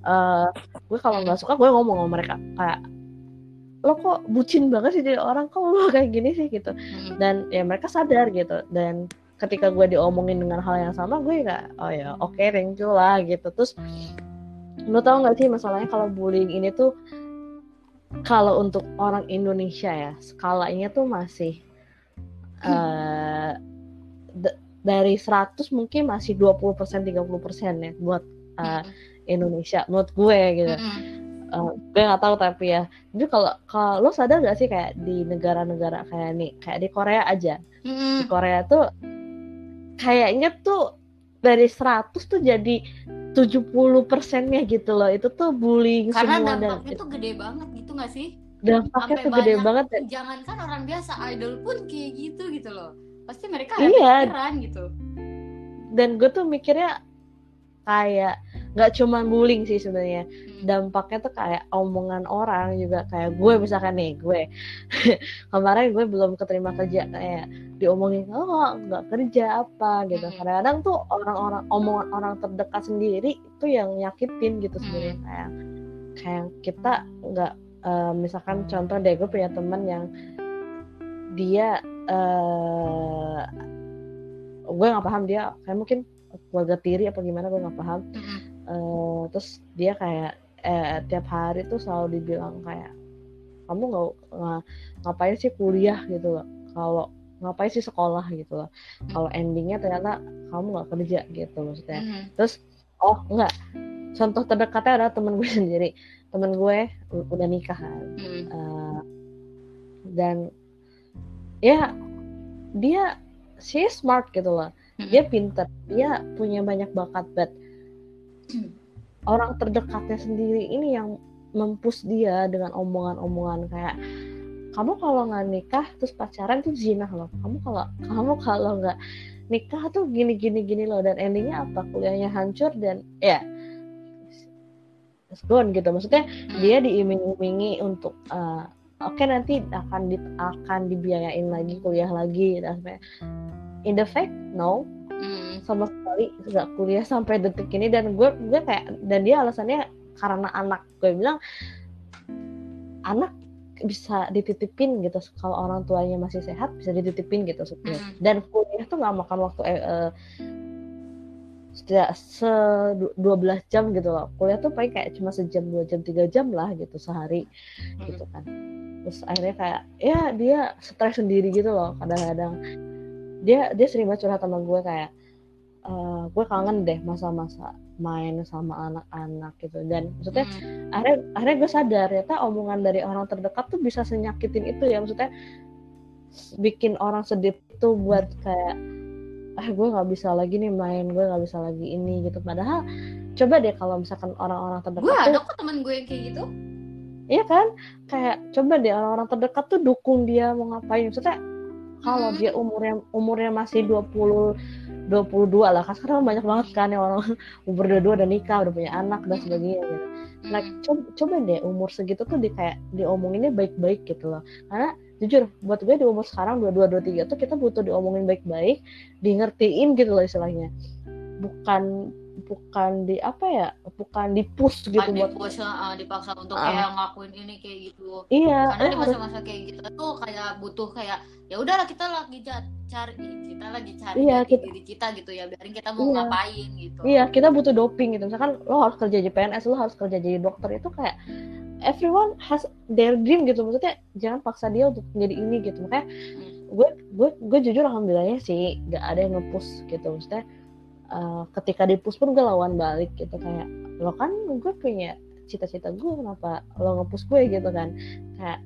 Eh, gue kalau nggak suka gue ngomong sama mereka. Kayak lo kok bucin banget sih jadi orang? Kok lo <laughs> kayak gini sih? Gitu. Mm-mm. dan ya mereka sadar gitu. Dan ketika gue diomongin dengan hal yang sama gue nggak oh ya oke thank you lah gitu. Terus lo tau nggak sih masalahnya kalau bullying ini tuh kalau untuk orang Indonesia ya skalanya tuh masih d- dari 100 mungkin masih 20% 30% ya buat eh, Indonesia menurut gue gitu. Eh, gue nggak tahu tapi ya jadi kalau kalau lo sadar gak sih kayak di negara-negara kayak nih kayak di Korea aja di. Korea tuh kayaknya tuh dari 100 tuh jadi 70 persennya gitu loh itu tuh bullying karena semua dan dampaknya tuh gede banget gitu gak sih dampaknya sampai tuh gede banyak- banget ya. jangankan orang biasa idol pun kayak gitu gitu loh pasti mereka Iya. ada pikiran gitu dan gue tuh mikirnya kayak nggak cuma bullying sih sebenarnya Hmm. dampaknya tuh kayak omongan orang juga kayak gue misalkan nih gue <laughs> kemarin gue belum keterima kerja kayak diomongin oh nggak- kerja apa gitu Mm-mm. kadang-kadang tuh orang-orang omongan orang terdekat sendiri itu yang nyakitin gitu sebenarnya Mm. kayak kayak kita nggak eh, misalkan contoh deh gue punya teman yang dia eh gue nggak paham dia kayak mungkin keluarga tiri apa gimana gue nggak paham. Eh, terus dia kayak eh, tiap hari tuh selalu dibilang kayak kamu nggak nggak- ngapain sih kuliah? gitu loh. Kalau ngapain sih sekolah? gitu loh. Kalau endingnya ternyata kamu nggak kerja gitu maksudnya. Mm-mm. terus oh enggak contoh terdekatnya adalah temen gue <laughs> sendiri. Temen gue udah nikah kan. Mm-mm. Eh, dan ya dia she is smart gitu loh. Mm-mm. dia pinter. Dia punya banyak bakat but orang terdekatnya sendiri ini yang mempus dia dengan omongan-omongan kayak kamu kalau nggak nikah terus pacaran tuh zina loh. Kamu kalau kamu kalau nggak nikah tuh gini gini gini loh. Dan endingnya apa? Kuliahnya hancur dan ya it's gone gitu. Maksudnya dia diiming-imingi untuk eh, oke nanti akan di, akan dibiayain lagi kuliah lagi. Dan sampai- in the fact no. Sama sekali nggak kuliah sampai detik ini. Dan gue gue kayak dan dia alasannya karena anak. Gue bilang anak bisa dititipin gitu. Kalau orang tuanya masih sehat bisa dititipin gitu sebenarnya Mm. dan kuliah tuh nggak makan waktu eh, eh, setiap se 12 jam gitu loh. Kuliah tuh paling kayak cuma sejam dua jam tiga jam lah gitu sehari gitu kan. Terus akhirnya kayak ya dia stres sendiri gitu loh kadang-kadang. Dia dia sering banget curhat sama gue kayak "Eh, gue kangen deh masa-masa main sama anak-anak gitu dan maksudnya Mm. akhirnya akhirnya gue sadar ternyata omongan dari orang terdekat tuh bisa senyakitin itu ya maksudnya bikin orang sedih itu buat kayak ah gue nggak bisa lagi nih main gue nggak bisa lagi ini gitu padahal coba deh kalau misalkan orang-orang terdekat gue tuh ada kok teman gue yang kayak gitu Iya kan? Kayak coba deh orang-orang terdekat tuh dukung dia mau ngapain. Maksudnya kalau Hmm. dia umurnya umurnya masih 20 22 lah. Kan sekarang banyak banget kan yang orang <laughs> umur 22 udah nikah, udah punya anak dan sebagainya gitu. Nah, coba, coba deh umur segitu tuh di kayak diomonginnya baik-baik gitu loh. Karena jujur buat gue di umur sekarang 22 23 tuh kita butuh diomongin baik-baik, di ngertiin gitu loh istilahnya. Bukan bukan di apa ya? Bukan di push gitu Kan buat ah, dipaksa untuk Ah. kayak ngelakuin ini kayak gitu iya, karena lo di harus masa-masa kayak gitu tuh kayak butuh kayak ya udahlah kita lagi cari kita lagi cari Iya, kita- diri kita gitu ya biarin kita mau Iya. ngapain gitu Iya, kita butuh doping gitu. Misalkan lo harus kerja jadi PNS, lo harus kerja jadi dokter itu kayak everyone has their dream gitu maksudnya jangan paksa dia untuk menjadi ini gitu makanya gue gue gue jujur alhamdulillahnya sih gak ada yang ngepush gitu maksudnya uh, ketika dipush pun gue lawan balik gitu kayak lo kan gue punya cita-cita gue kenapa lo ngepush gue? gitu kan. Kayak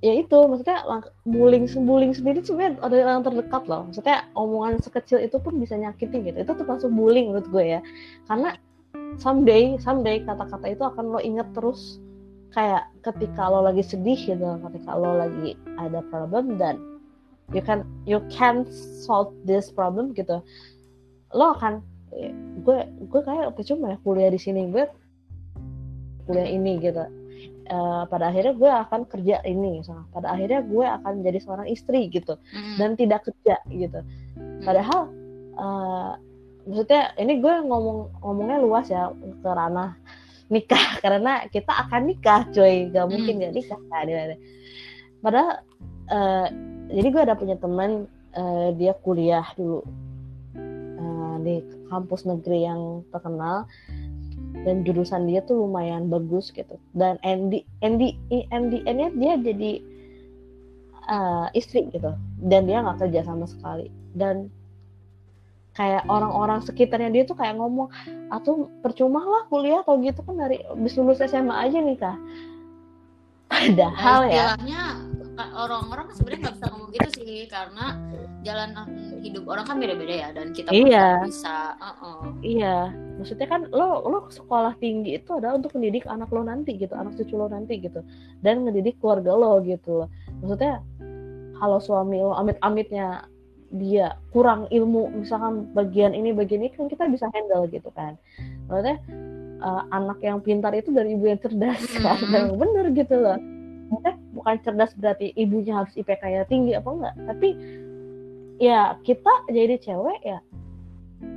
ya itu maksudnya bullying bullying sendiri sebenarnya ada yang terdekat loh. Maksudnya omongan sekecil itu pun bisa nyakitin gitu. Itu termasuk bullying menurut gue ya. Karena someday someday kata-kata itu akan lo inget terus kayak ketika lo lagi sedih gitu ketika lo lagi ada problem dan you can you can solve this problem gitu lo akan gue gue kayak percuma ya kuliah di sini gue kuliah ini gitu uh, pada akhirnya gue akan kerja ini misalnya pada akhirnya gue akan jadi seorang istri gitu mm. dan tidak kerja gitu mm. padahal uh, maksudnya ini gue ngomong ngomongnya luas ya ke ranah nikah <laughs> karena kita akan nikah coy gak mungkin mm. gak nikah kan padahal uh, jadi gue ada punya teman uh, dia kuliah dulu uh, di kampus negeri yang terkenal. Dan jurusan dia tuh lumayan bagus gitu. Dan Andy Andy Andy nya dia jadi uh, istri gitu. Dan dia nggak kerja sama sekali. Dan kayak orang-orang sekitarnya dia tuh kayak ngomong atau percuma lah kuliah atau gitu kan dari habis lulus SMA aja nih kak. Padahal ya orang-orang sebenarnya nggak bisa ngomong gitu sih karena jalan hidup orang kan beda-beda ya dan kita iya. bisa uh -uh. iya maksudnya kan lo lo sekolah tinggi itu adalah untuk mendidik anak lo nanti gitu anak cucu lo nanti gitu dan mendidik keluarga lo gitu maksudnya kalau suami lo amit-amitnya dia kurang ilmu misalkan bagian ini bagian ini kan kita bisa handle gitu kan. Maksudnya uh, anak yang pintar itu dari ibu yang cerdas kan. Yang bener gitu loh maksudnya bukan cerdas berarti ibunya harus IPK-nya tinggi apa enggak tapi ya kita jadi cewek ya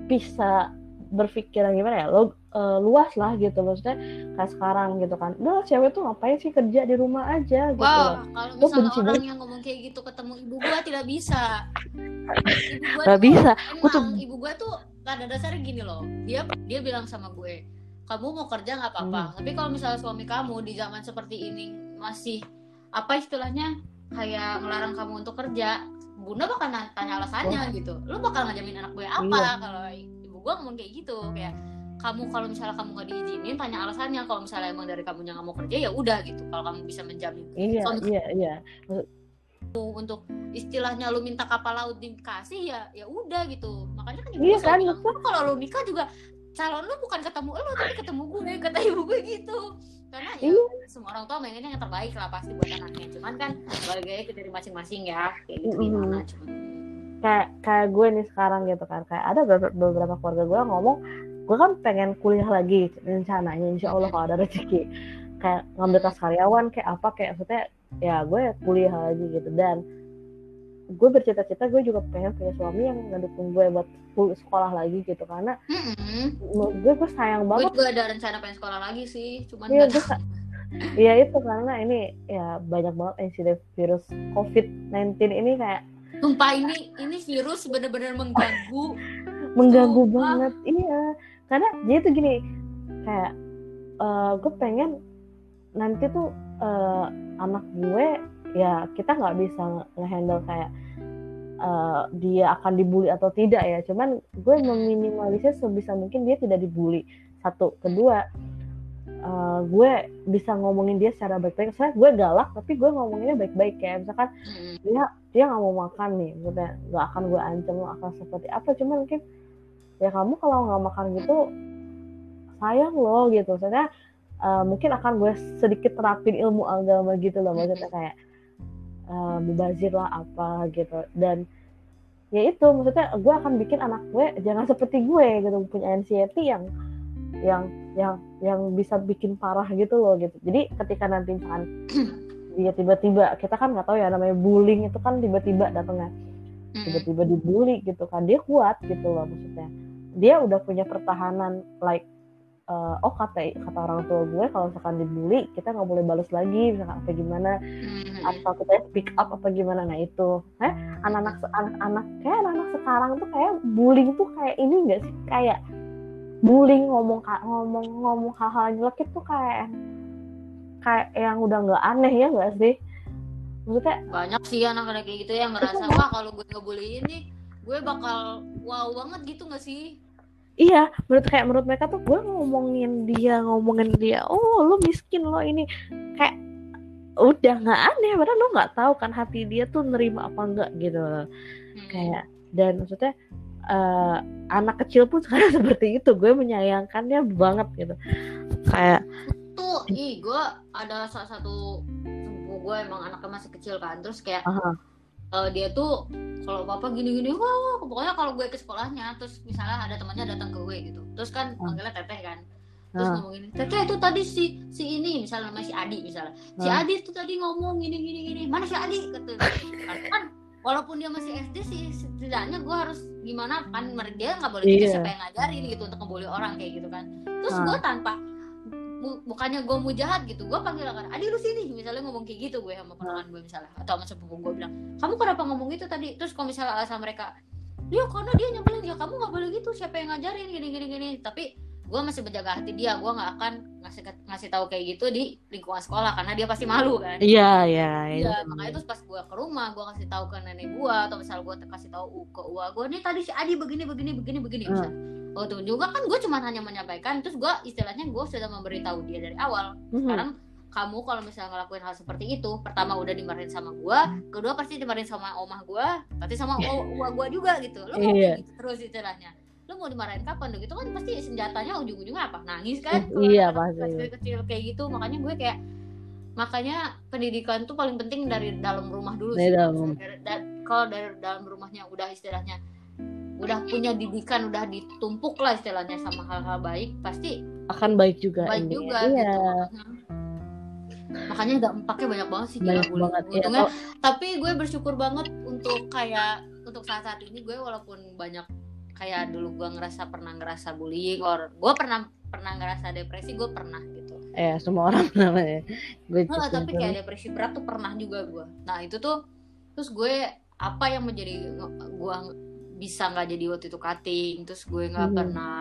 bisa berpikiran gimana ya lo uh, luas lah gitu maksudnya kayak sekarang gitu kan. Udah cewek tuh ngapain sih kerja di rumah aja gitu wow, kalau misalnya orang yang ngomong kayak gitu ketemu ibu gua tidak bisa. Ibu gua Gak tuh, bisa. emang, tuh... ibu gua tuh pada dasarnya gini loh. Dia dia bilang sama gue kamu mau kerja nggak apa-apa hmm. tapi kalau misalnya suami kamu di zaman seperti ini masih apa istilahnya kayak melarang kamu untuk kerja bunda bakal tanya alasannya oh. gitu. Lu bakal ngajamin anak gue apa? Iya. kalau ibu gue ngomong kayak gitu kayak kamu kalau misalnya kamu nggak diizinin tanya alasannya. Kalau misalnya emang dari kamu yang nggak mau kerja ya udah gitu. Kalau kamu bisa menjamin. Iya iya iya. untuk istilahnya lu minta kapal laut dikasih ya ya udah gitu. Makanya kan ibu iya kan? bilang, kalau lu nikah juga calon lu bukan ketemu lu tapi ketemu gue kata ibu gue gitu karena ya iya. semua orang tua pengennya yang terbaik lah pasti buat anaknya. Cuman kan bagi kita dari masing-masing ya kayak gitu mm-hmm. gimana cuman kayak kayak gue nih sekarang gitu kan. Kayak ada beberapa, beberapa keluarga gue ngomong gue kan pengen kuliah lagi rencananya insya Allah kalau ada rezeki. Kayak ngambil tas karyawan kayak apa kayak maksudnya ya gue kuliah lagi gitu. Dan gue bercita-cita gue juga pengen punya suami yang ngedukung gue buat sekolah lagi gitu. Karena mm-hmm. gue gue sayang banget. gue juga ada rencana pengen sekolah lagi sih cuman iya gue Iya itu karena ini ya banyak banget insiden virus COVID-19 ini kayak Sumpah ini ini virus bener-bener mengganggu. Mengganggu Sumpah. banget iya. Karena jadi tuh gini kayak uh, gue pengen nanti tuh uh, anak gue ya kita nggak bisa ngehandle kayak uh, dia akan dibully atau tidak ya. Cuman gue meminimalisir sebisa mungkin dia tidak dibully. Satu. Kedua uh, gue bisa ngomongin dia secara baik-baik. Saya gue galak tapi gue ngomonginnya baik-baik ya. Misalkan dia dia nggak mau makan nih. Maksudnya nggak akan gue ancam lo akan seperti apa. Cuman mungkin ya kamu kalau nggak makan gitu sayang loh gitu. Maksudnya uh, mungkin akan gue sedikit terapin ilmu agama gitu loh. Maksudnya kayak uh, mubazir lah apa gitu. Dan ya itu maksudnya gue akan bikin anak gue jangan seperti gue gitu punya anxiety yang yang yang yang bisa bikin parah gitu loh gitu. Jadi ketika nanti misalkan <clears throat> dia tiba-tiba kita kan nggak tahu ya namanya bullying itu kan tiba-tiba datangnya tiba-tiba dibully gitu kan dia kuat gitu loh maksudnya. Dia udah punya pertahanan like uh, oh kata kata orang tua gue kalau misalkan dibully kita nggak boleh balas lagi misalkan apa gimana. Atau kita speak up apa gimana? Nah itu. Eh anak-anak anak-anak kayak anak-anak sekarang tuh kayak bullying tuh kayak ini enggak sih? Kayak bullying ngomong ngomong ngomong hal-hal jelek itu kayak kayak yang udah nggak aneh ya nggak sih? Maksudnya banyak sih anak-anak kayak gitu yang ngerasa wah kalau gue ngebully ini gue bakal wow banget gitu gak sih? Iya menurut kayak menurut mereka tuh gue ngomongin dia ngomongin dia oh lo miskin lo ini. Kayak udah nggak aneh. Padahal lo nggak tahu kan hati dia tuh nerima apa enggak gitu loh. Hmm. kayak dan maksudnya eh, anak kecil pun sekarang <laughs> seperti itu. Gue menyayangkannya banget gitu. Kayak tuh ih gue ada salah satu sepupu gue emang anaknya masih kecil kan. Terus kayak aha, eh, dia tuh kalau papa gini-gini wah wah, pokoknya kalau gue ke sekolahnya terus misalnya ada temannya datang ke gue gitu. Terus kan Hmm. manggilnya teteh kan terus ah, ngomong gini teteh itu tadi si si ini misalnya namanya si Adi misalnya. Si Ah. Adi itu tadi ngomong gini gini gini. Mana si Adi? Kata Karena kan walaupun dia masih SD sih setidaknya gue harus gimana kan dia nggak boleh gitu Iya. siapa yang ngajarin gitu untuk ngebully orang kayak gitu kan. Terus Ah. gue tanpa bu- bukannya gue mau jahat gitu gue panggil kan Adi lu sini. Misalnya ngomong kayak gitu gue sama ponakan gue misalnya atau sama sepupu gue bilang kamu kenapa ngomong itu tadi? Terus kalau misalnya alasan mereka ya karena dia nyebelin ya kamu nggak boleh gitu siapa yang ngajarin? Gini gini gini. Tapi gue masih menjaga hati dia gue nggak akan ngasih ngasih tahu kayak gitu di lingkungan sekolah karena dia pasti malu kan iya iya Iya, iya. makanya terus pas gue ke rumah gue kasih tahu ke nenek gue atau misal gue kasih tahu ke uwa gue nih tadi si Adi begini begini begini begini Hmm. misal. Oh tuh juga kan gue cuma hanya menyampaikan terus gue istilahnya gue sudah memberitahu dia dari awal Mhm. sekarang kamu kalau misalnya ngelakuin hal seperti itu pertama udah dimarahin sama gue kedua pasti dimarahin sama omah gue tapi sama <laughs> uwa gue juga gitu lo mau kayak gitu terus istilahnya lo mau dimarahin kapan dong? Itu kan pasti senjatanya ujung-ujungnya apa? Nangis kan? <laughs> Iya, pasti. kecil-kecil kayak gitu. Makanya gue kayak makanya pendidikan tuh paling penting dari dalam rumah dulu Dari sih. dalam Kalau dari- da- kalau dari dalam rumahnya udah istilahnya udah punya didikan udah ditumpuk lah istilahnya sama hal-hal baik pasti akan baik juga baik intinya. juga iya. gitu. Makanya dampaknya banyak banget sih gila banyak bullying. banget ya Untungnya tapi gue bersyukur banget untuk kayak untuk saat saat ini gue walaupun banyak kayak dulu gue ngerasa pernah ngerasa bullying or gue pernah pernah ngerasa depresi gue pernah gitu. Ya semua orang namanya gue Nah, tapi kayak depresi berat tuh pernah juga gue nah itu tuh terus gue apa yang menjadi gue bisa nggak jadi waktu itu cutting terus gue nggak Hmm. pernah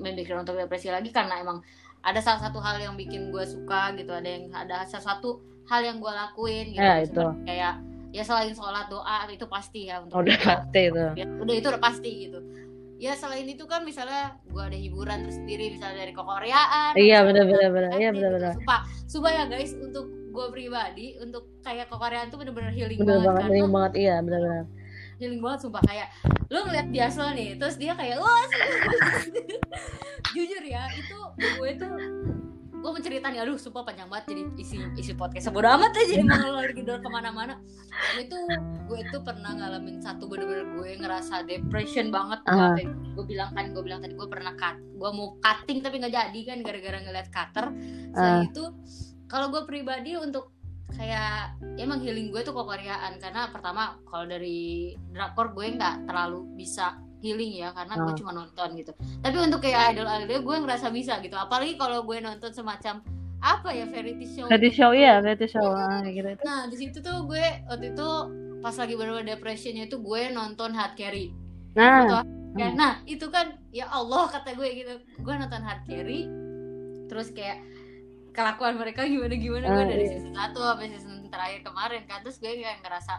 memikirkan untuk depresi lagi karena emang ada salah satu hal yang bikin gue suka gitu ada yang ada sesuatu hal yang gue lakuin gitu. Ya, itu. Kayak ya selain sholat doa itu pasti ya untuk udah gue. pasti itu Ya, udah itu udah pasti gitu ya selain itu kan misalnya gue ada hiburan tersendiri misalnya dari kekoreaan Iya, bener-bener, dari bener. Iya, acting bener-bener. gitu. sumpah sumpah ya guys untuk gue pribadi untuk kayak kekoreaan tuh bener-bener healing bener banget, banget karena bener banget iya bener-bener healing banget sumpah kayak lu ngeliat biasa nih terus dia kayak wah <laughs> jujur ya itu gue tuh gue menceritakan aduh sumpah panjang banget jadi isi isi podcast. Sebodo amat ya jadi mengalir gitu ke mana-mana. Gue tuh gue tuh pernah ngalamin satu bener-bener gue ngerasa depression banget. Ah. gue bilang kan gue bilang tadi gue pernah cut. Gue mau cutting tapi nggak jadi kan gara-gara ngeliat cutter. Ah. selain itu kalau gue pribadi untuk kayak ya emang healing gue tuh koreaan. Karena pertama kalau dari drakor gue nggak terlalu bisa healing ya karena gue Ah. cuma nonton gitu. Tapi untuk kayak idol idol gue ngerasa bisa gitu. Apalagi kalau gue nonton semacam apa ya variety show show gitu. iya show Iya. ah, gitu. Itu nah di situ tuh gue waktu itu pas lagi bener-bener depressionnya itu gue nonton hard carry. Nah. Kan, nah itu kan ya Allah kata gue gitu. Gue nonton hard carry terus kayak kelakuan mereka gimana gimana gue Ah, dari iya. season 1 sampai season terakhir kemarin kan. Terus gue kayak ngerasa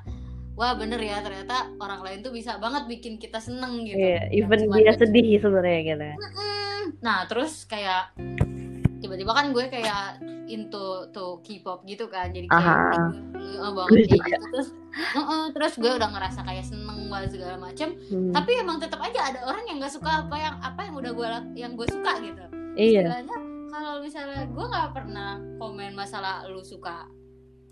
wah bener ya ternyata orang lain tuh bisa banget bikin kita seneng gitu. Iya even Cuman dia gue- sedih sebenarnya gitu. Nah terus kayak tiba-tiba kan gue kayak into to K-pop gitu kan jadi kayak uh, banget kayak juga. gitu. Terus uh-uh, terus gue udah ngerasa kayak seneng banget segala macem. Hmm, tapi emang tetap aja ada orang yang nggak suka apa yang apa yang udah gue yang gue suka gitu. Iya. Kalau misalnya gue nggak pernah komen masalah lu suka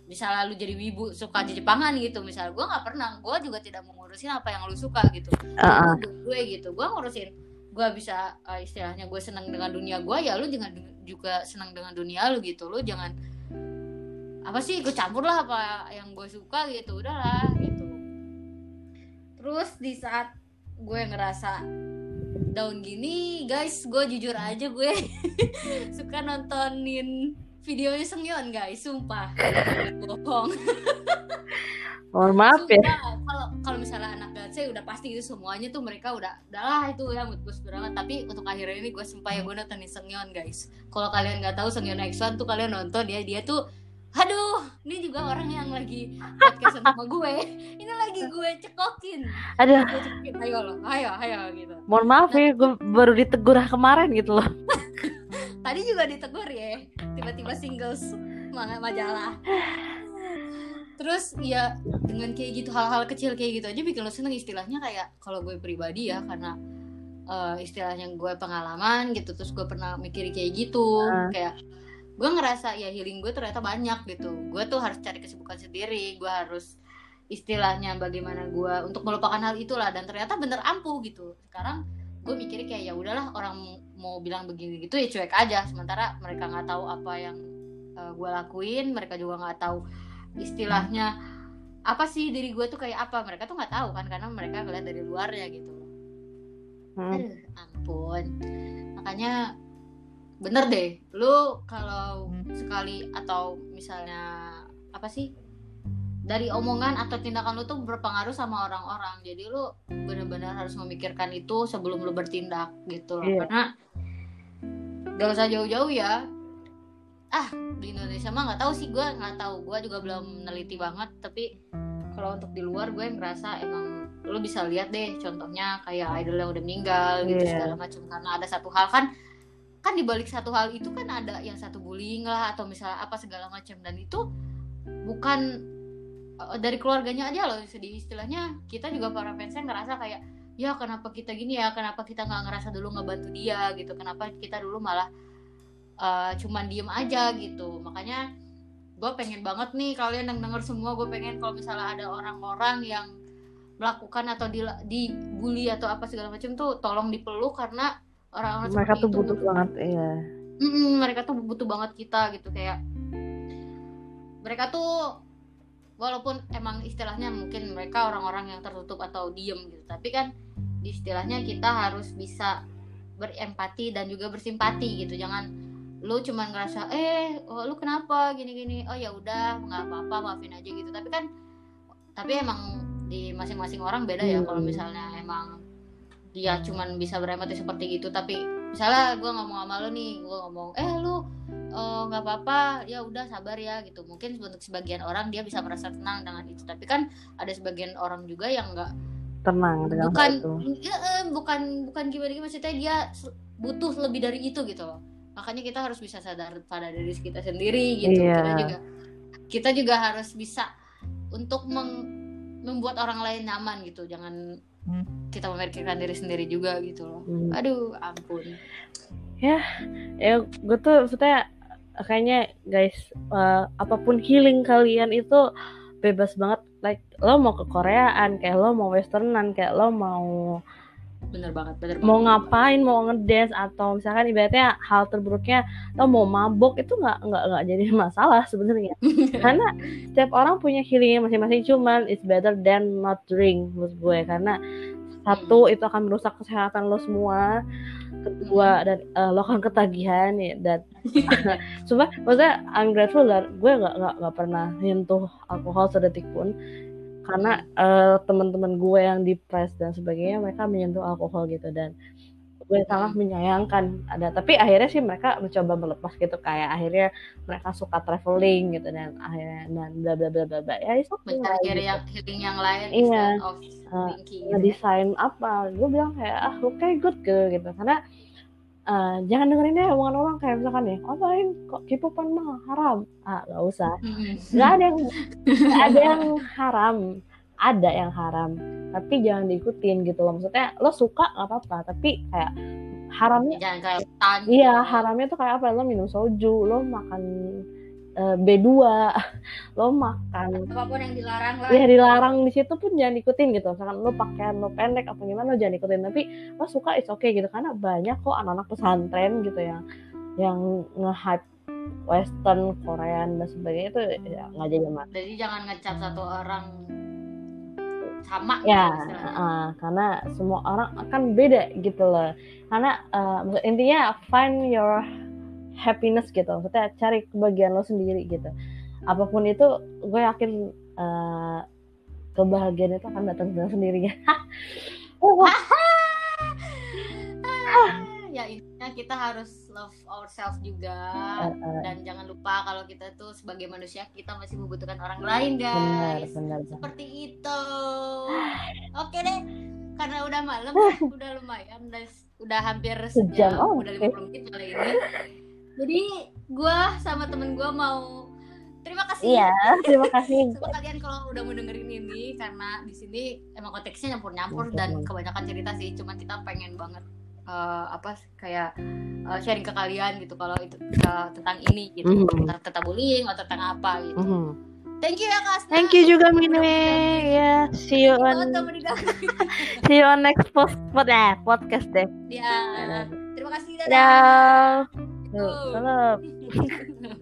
misalnya lu jadi wibu suka di Jepangan gitu misalnya gue nggak pernah gue juga tidak mau ngurusin apa yang lu suka gitu. Ah. Itu gue gitu gue ngurusin gue bisa uh, istilahnya gue senang dengan dunia gue ya lu jangan juga senang dengan dunia lu gitu. Lu jangan apa sih gue campur lah apa yang gue suka gitu udahlah gitu. Terus di saat gue ngerasa down gini guys gue jujur aja gue <laughs> suka nontonin videonya Sengyeon guys sumpah. Bohong. Mohon maaf ya. Kalau kalau misalnya anak gace udah pasti itu semuanya tuh mereka udah udahlah itu ya mood banget tapi untuk akhirnya ini gue sumpah ya gue nonton Sengyeon guys. Kalau kalian nggak tahu Sengyeon X1 tuh kalian nonton ya dia tuh aduh ini juga orang yang lagi podcast sama gue. Ini lagi gue cekokin. Aduh, gue cekokin. Ayo lo ayo ayo gitu. Mohon maaf ya, gue baru ditegur kemarin gitu loh. Tadi juga ditegur ya tiba-tiba singles ma- majalah. Terus ya dengan kayak gitu hal-hal kecil kayak gitu aja bikin lo seneng. Istilahnya kayak kalau gue pribadi ya karena eh, istilahnya gue pengalaman gitu terus gue pernah mikir kayak gitu. Ah. kayak gue ngerasa ya healing gue ternyata banyak gitu. Gue tuh harus cari kesibukan sendiri gue harus istilahnya bagaimana gue untuk melupakan hal itulah. Dan ternyata bener ampuh gitu. Sekarang gue mikirnya kayak ya udahlah orang mau bilang begini gitu ya cuek aja. Sementara mereka nggak tahu apa yang uh, gue lakuin mereka juga nggak tahu istilahnya apa sih diri gue tuh kayak apa. Mereka tuh nggak tahu kan karena mereka ngeliat dari luarnya gitu. Hmm. Aduh, ampun. Makanya bener deh lu kalau sekali atau misalnya apa sih dari omongan atau tindakan lu tuh berpengaruh sama orang-orang. Jadi lu benar-benar harus memikirkan itu sebelum lu bertindak gitu loh. Iya. karena gak usah jauh-jauh ya. Ah di Indonesia mah nggak tahu sih gue nggak tahu. Gue juga belum meneliti banget tapi kalau untuk di luar gue ngerasa emang lu bisa lihat deh contohnya kayak idol yang udah meninggal gitu Iya. segala macam karena ada satu hal kan kan dibalik satu hal itu kan ada yang satu bullying lah atau misalnya apa segala macam dan itu bukan eh, dari keluarganya aja loh sedih istilahnya. Kita juga para fansnya ngerasa kayak ya kenapa kita gini ya? Kenapa kita nggak ngerasa dulu ngebantu dia gitu? Kenapa kita dulu malah eh, cuman diem aja gitu? Makanya gue pengen banget nih kalian yang denger semua gue pengen kalau misalnya ada orang-orang yang melakukan atau di dibully atau apa segala macam tuh tolong dipeluk karena orang-orang Mereka tuh itu butuh banget, iya. Mm-mm, mereka tuh butuh banget kita gitu kayak mereka tuh walaupun emang istilahnya mungkin mereka orang-orang yang tertutup atau diem gitu. Tapi kan di istilahnya kita harus bisa berempati dan juga bersimpati gitu. Jangan lu cuman ngerasa eh oh, lu kenapa gini-gini? Oh ya udah nggak apa-apa maafin aja gitu. Tapi kan tapi emang di masing-masing orang beda ya Hmm. kalau misalnya emang dia cuman bisa berempati seperti itu tapi misalnya gue ngomong sama lu nih gue ngomong eh lu eh, nggak apa-apa ya udah sabar ya gitu. Mungkin untuk sebagian orang dia bisa merasa tenang dengan itu. Tapi kan ada sebagian orang juga yang nggak Tenang dengan bukan hal itu. ya, eh, bukan bukan gimana gimana maksudnya dia butuh lebih dari itu gitu loh. Makanya kita harus bisa sadar pada diri kita sendiri gitu. Iya. kita juga kita juga harus bisa untuk meng- membuat orang lain nyaman gitu. Jangan kita memikirkan diri sendiri juga gitu loh. Hmm. aduh ampun. Ya gue tuh maksudnya kayaknya guys eh, apa pun healing kalian itu bebas banget. Like lo mau ke Koreaan kayak lo mau westernan kayak lo mau bener banget bener mau banget. ngapain mau ngedance atau misalkan ibaratnya hal terburuknya lo mau mabok itu nggak nggak nggak jadi <laughs> masalah sebenarnya. <laughs> Karena setiap orang punya healingnya masing-masing cuman it's better than not drink menurut gue. Karena satu itu akan merusak kesehatan lo semua kedua dan eh, lo akan ketagihan ya dan <laughs> coba maksudnya I'm grateful that gue nggak nggak nggak pernah nyentuh alkohol sedetik pun. Karena eh, teman-teman gue yang depres dan sebagainya mereka menyentuh alkohol gitu dan gue sangat menyayangkan ada. Tapi akhirnya sih mereka mencoba melepas gitu kayak akhirnya mereka suka traveling gitu dan akhirnya dan bla bla bla bla bla. Ya itu mencari yang healing yang lain Iya. of Uh, drinking gitu ya. ngedesain apa. Gue bilang kayak ah oke good ke gitu. Karena eh, jangan dengerin ya omongan orang kayak misalkan nih ngapain kok K-popan mah haram. Ah gak usah. Mm-mm. nggak ada yang nggak ada yang <laughs> haram ada yang haram tapi jangan diikutin gitu loh. Maksudnya lo suka nggak apa-apa tapi kayak haramnya jangan kayak tan iya haramnya tuh kayak apa? Lo minum soju lo makan eh, B2 <laughs> lo makan apa pun yang dilarang lah. Ya dilarang di situ pun jangan ikutin gitu. Misalkan lo pakaian lo pendek apa gimana lo jangan ikutin tapi lo suka it's okay gitu. Karena banyak kok anak-anak pesantren gitu yang yang nge-hype western korean dan sebagainya itu ya nggak jadi masalah jadi jangan ngecap satu orang sama ya gitu uh, karena semua orang akan beda gitu loh. Karena uh, intinya find your happiness gitu maksudnya cari kebahagiaan lo sendiri gitu. Apa pun itu gue yakin uh, kebahagiaan itu akan datang dengan sendirinya. <laughs> <laughs> Ya intinya kita harus love ourselves juga. Uh, uh, dan jangan lupa kalau kita tuh sebagai manusia kita masih membutuhkan orang lain benar guys. benar seperti itu. Oke deh karena udah malam <laughs> udah lumayan udah udah hampir Sejam, sejam oh, udah oke. 50 menit kali ini. Jadi gua sama temen gua mau terima kasih. Iya terima kasih. <laughs> Sama kalian kalau udah mau dengerin ini karena di sini emang konteksnya nyampur-nyampur dan Nyampur. kebanyakan cerita sih cuman kita pengen banget eh, apa kayak eh, sharing ke kalian gitu kalau itu eh, tentang ini gitu. Mhm. tentang, tentang bullying atau tentang apa gitu. Mhm. thank you ya kak thank you juga Mine. ya see you on <laughs> see you on next post pod eh, podcast deh. Ya. Terima kasih dadah. Dadah. Salam. <laughs>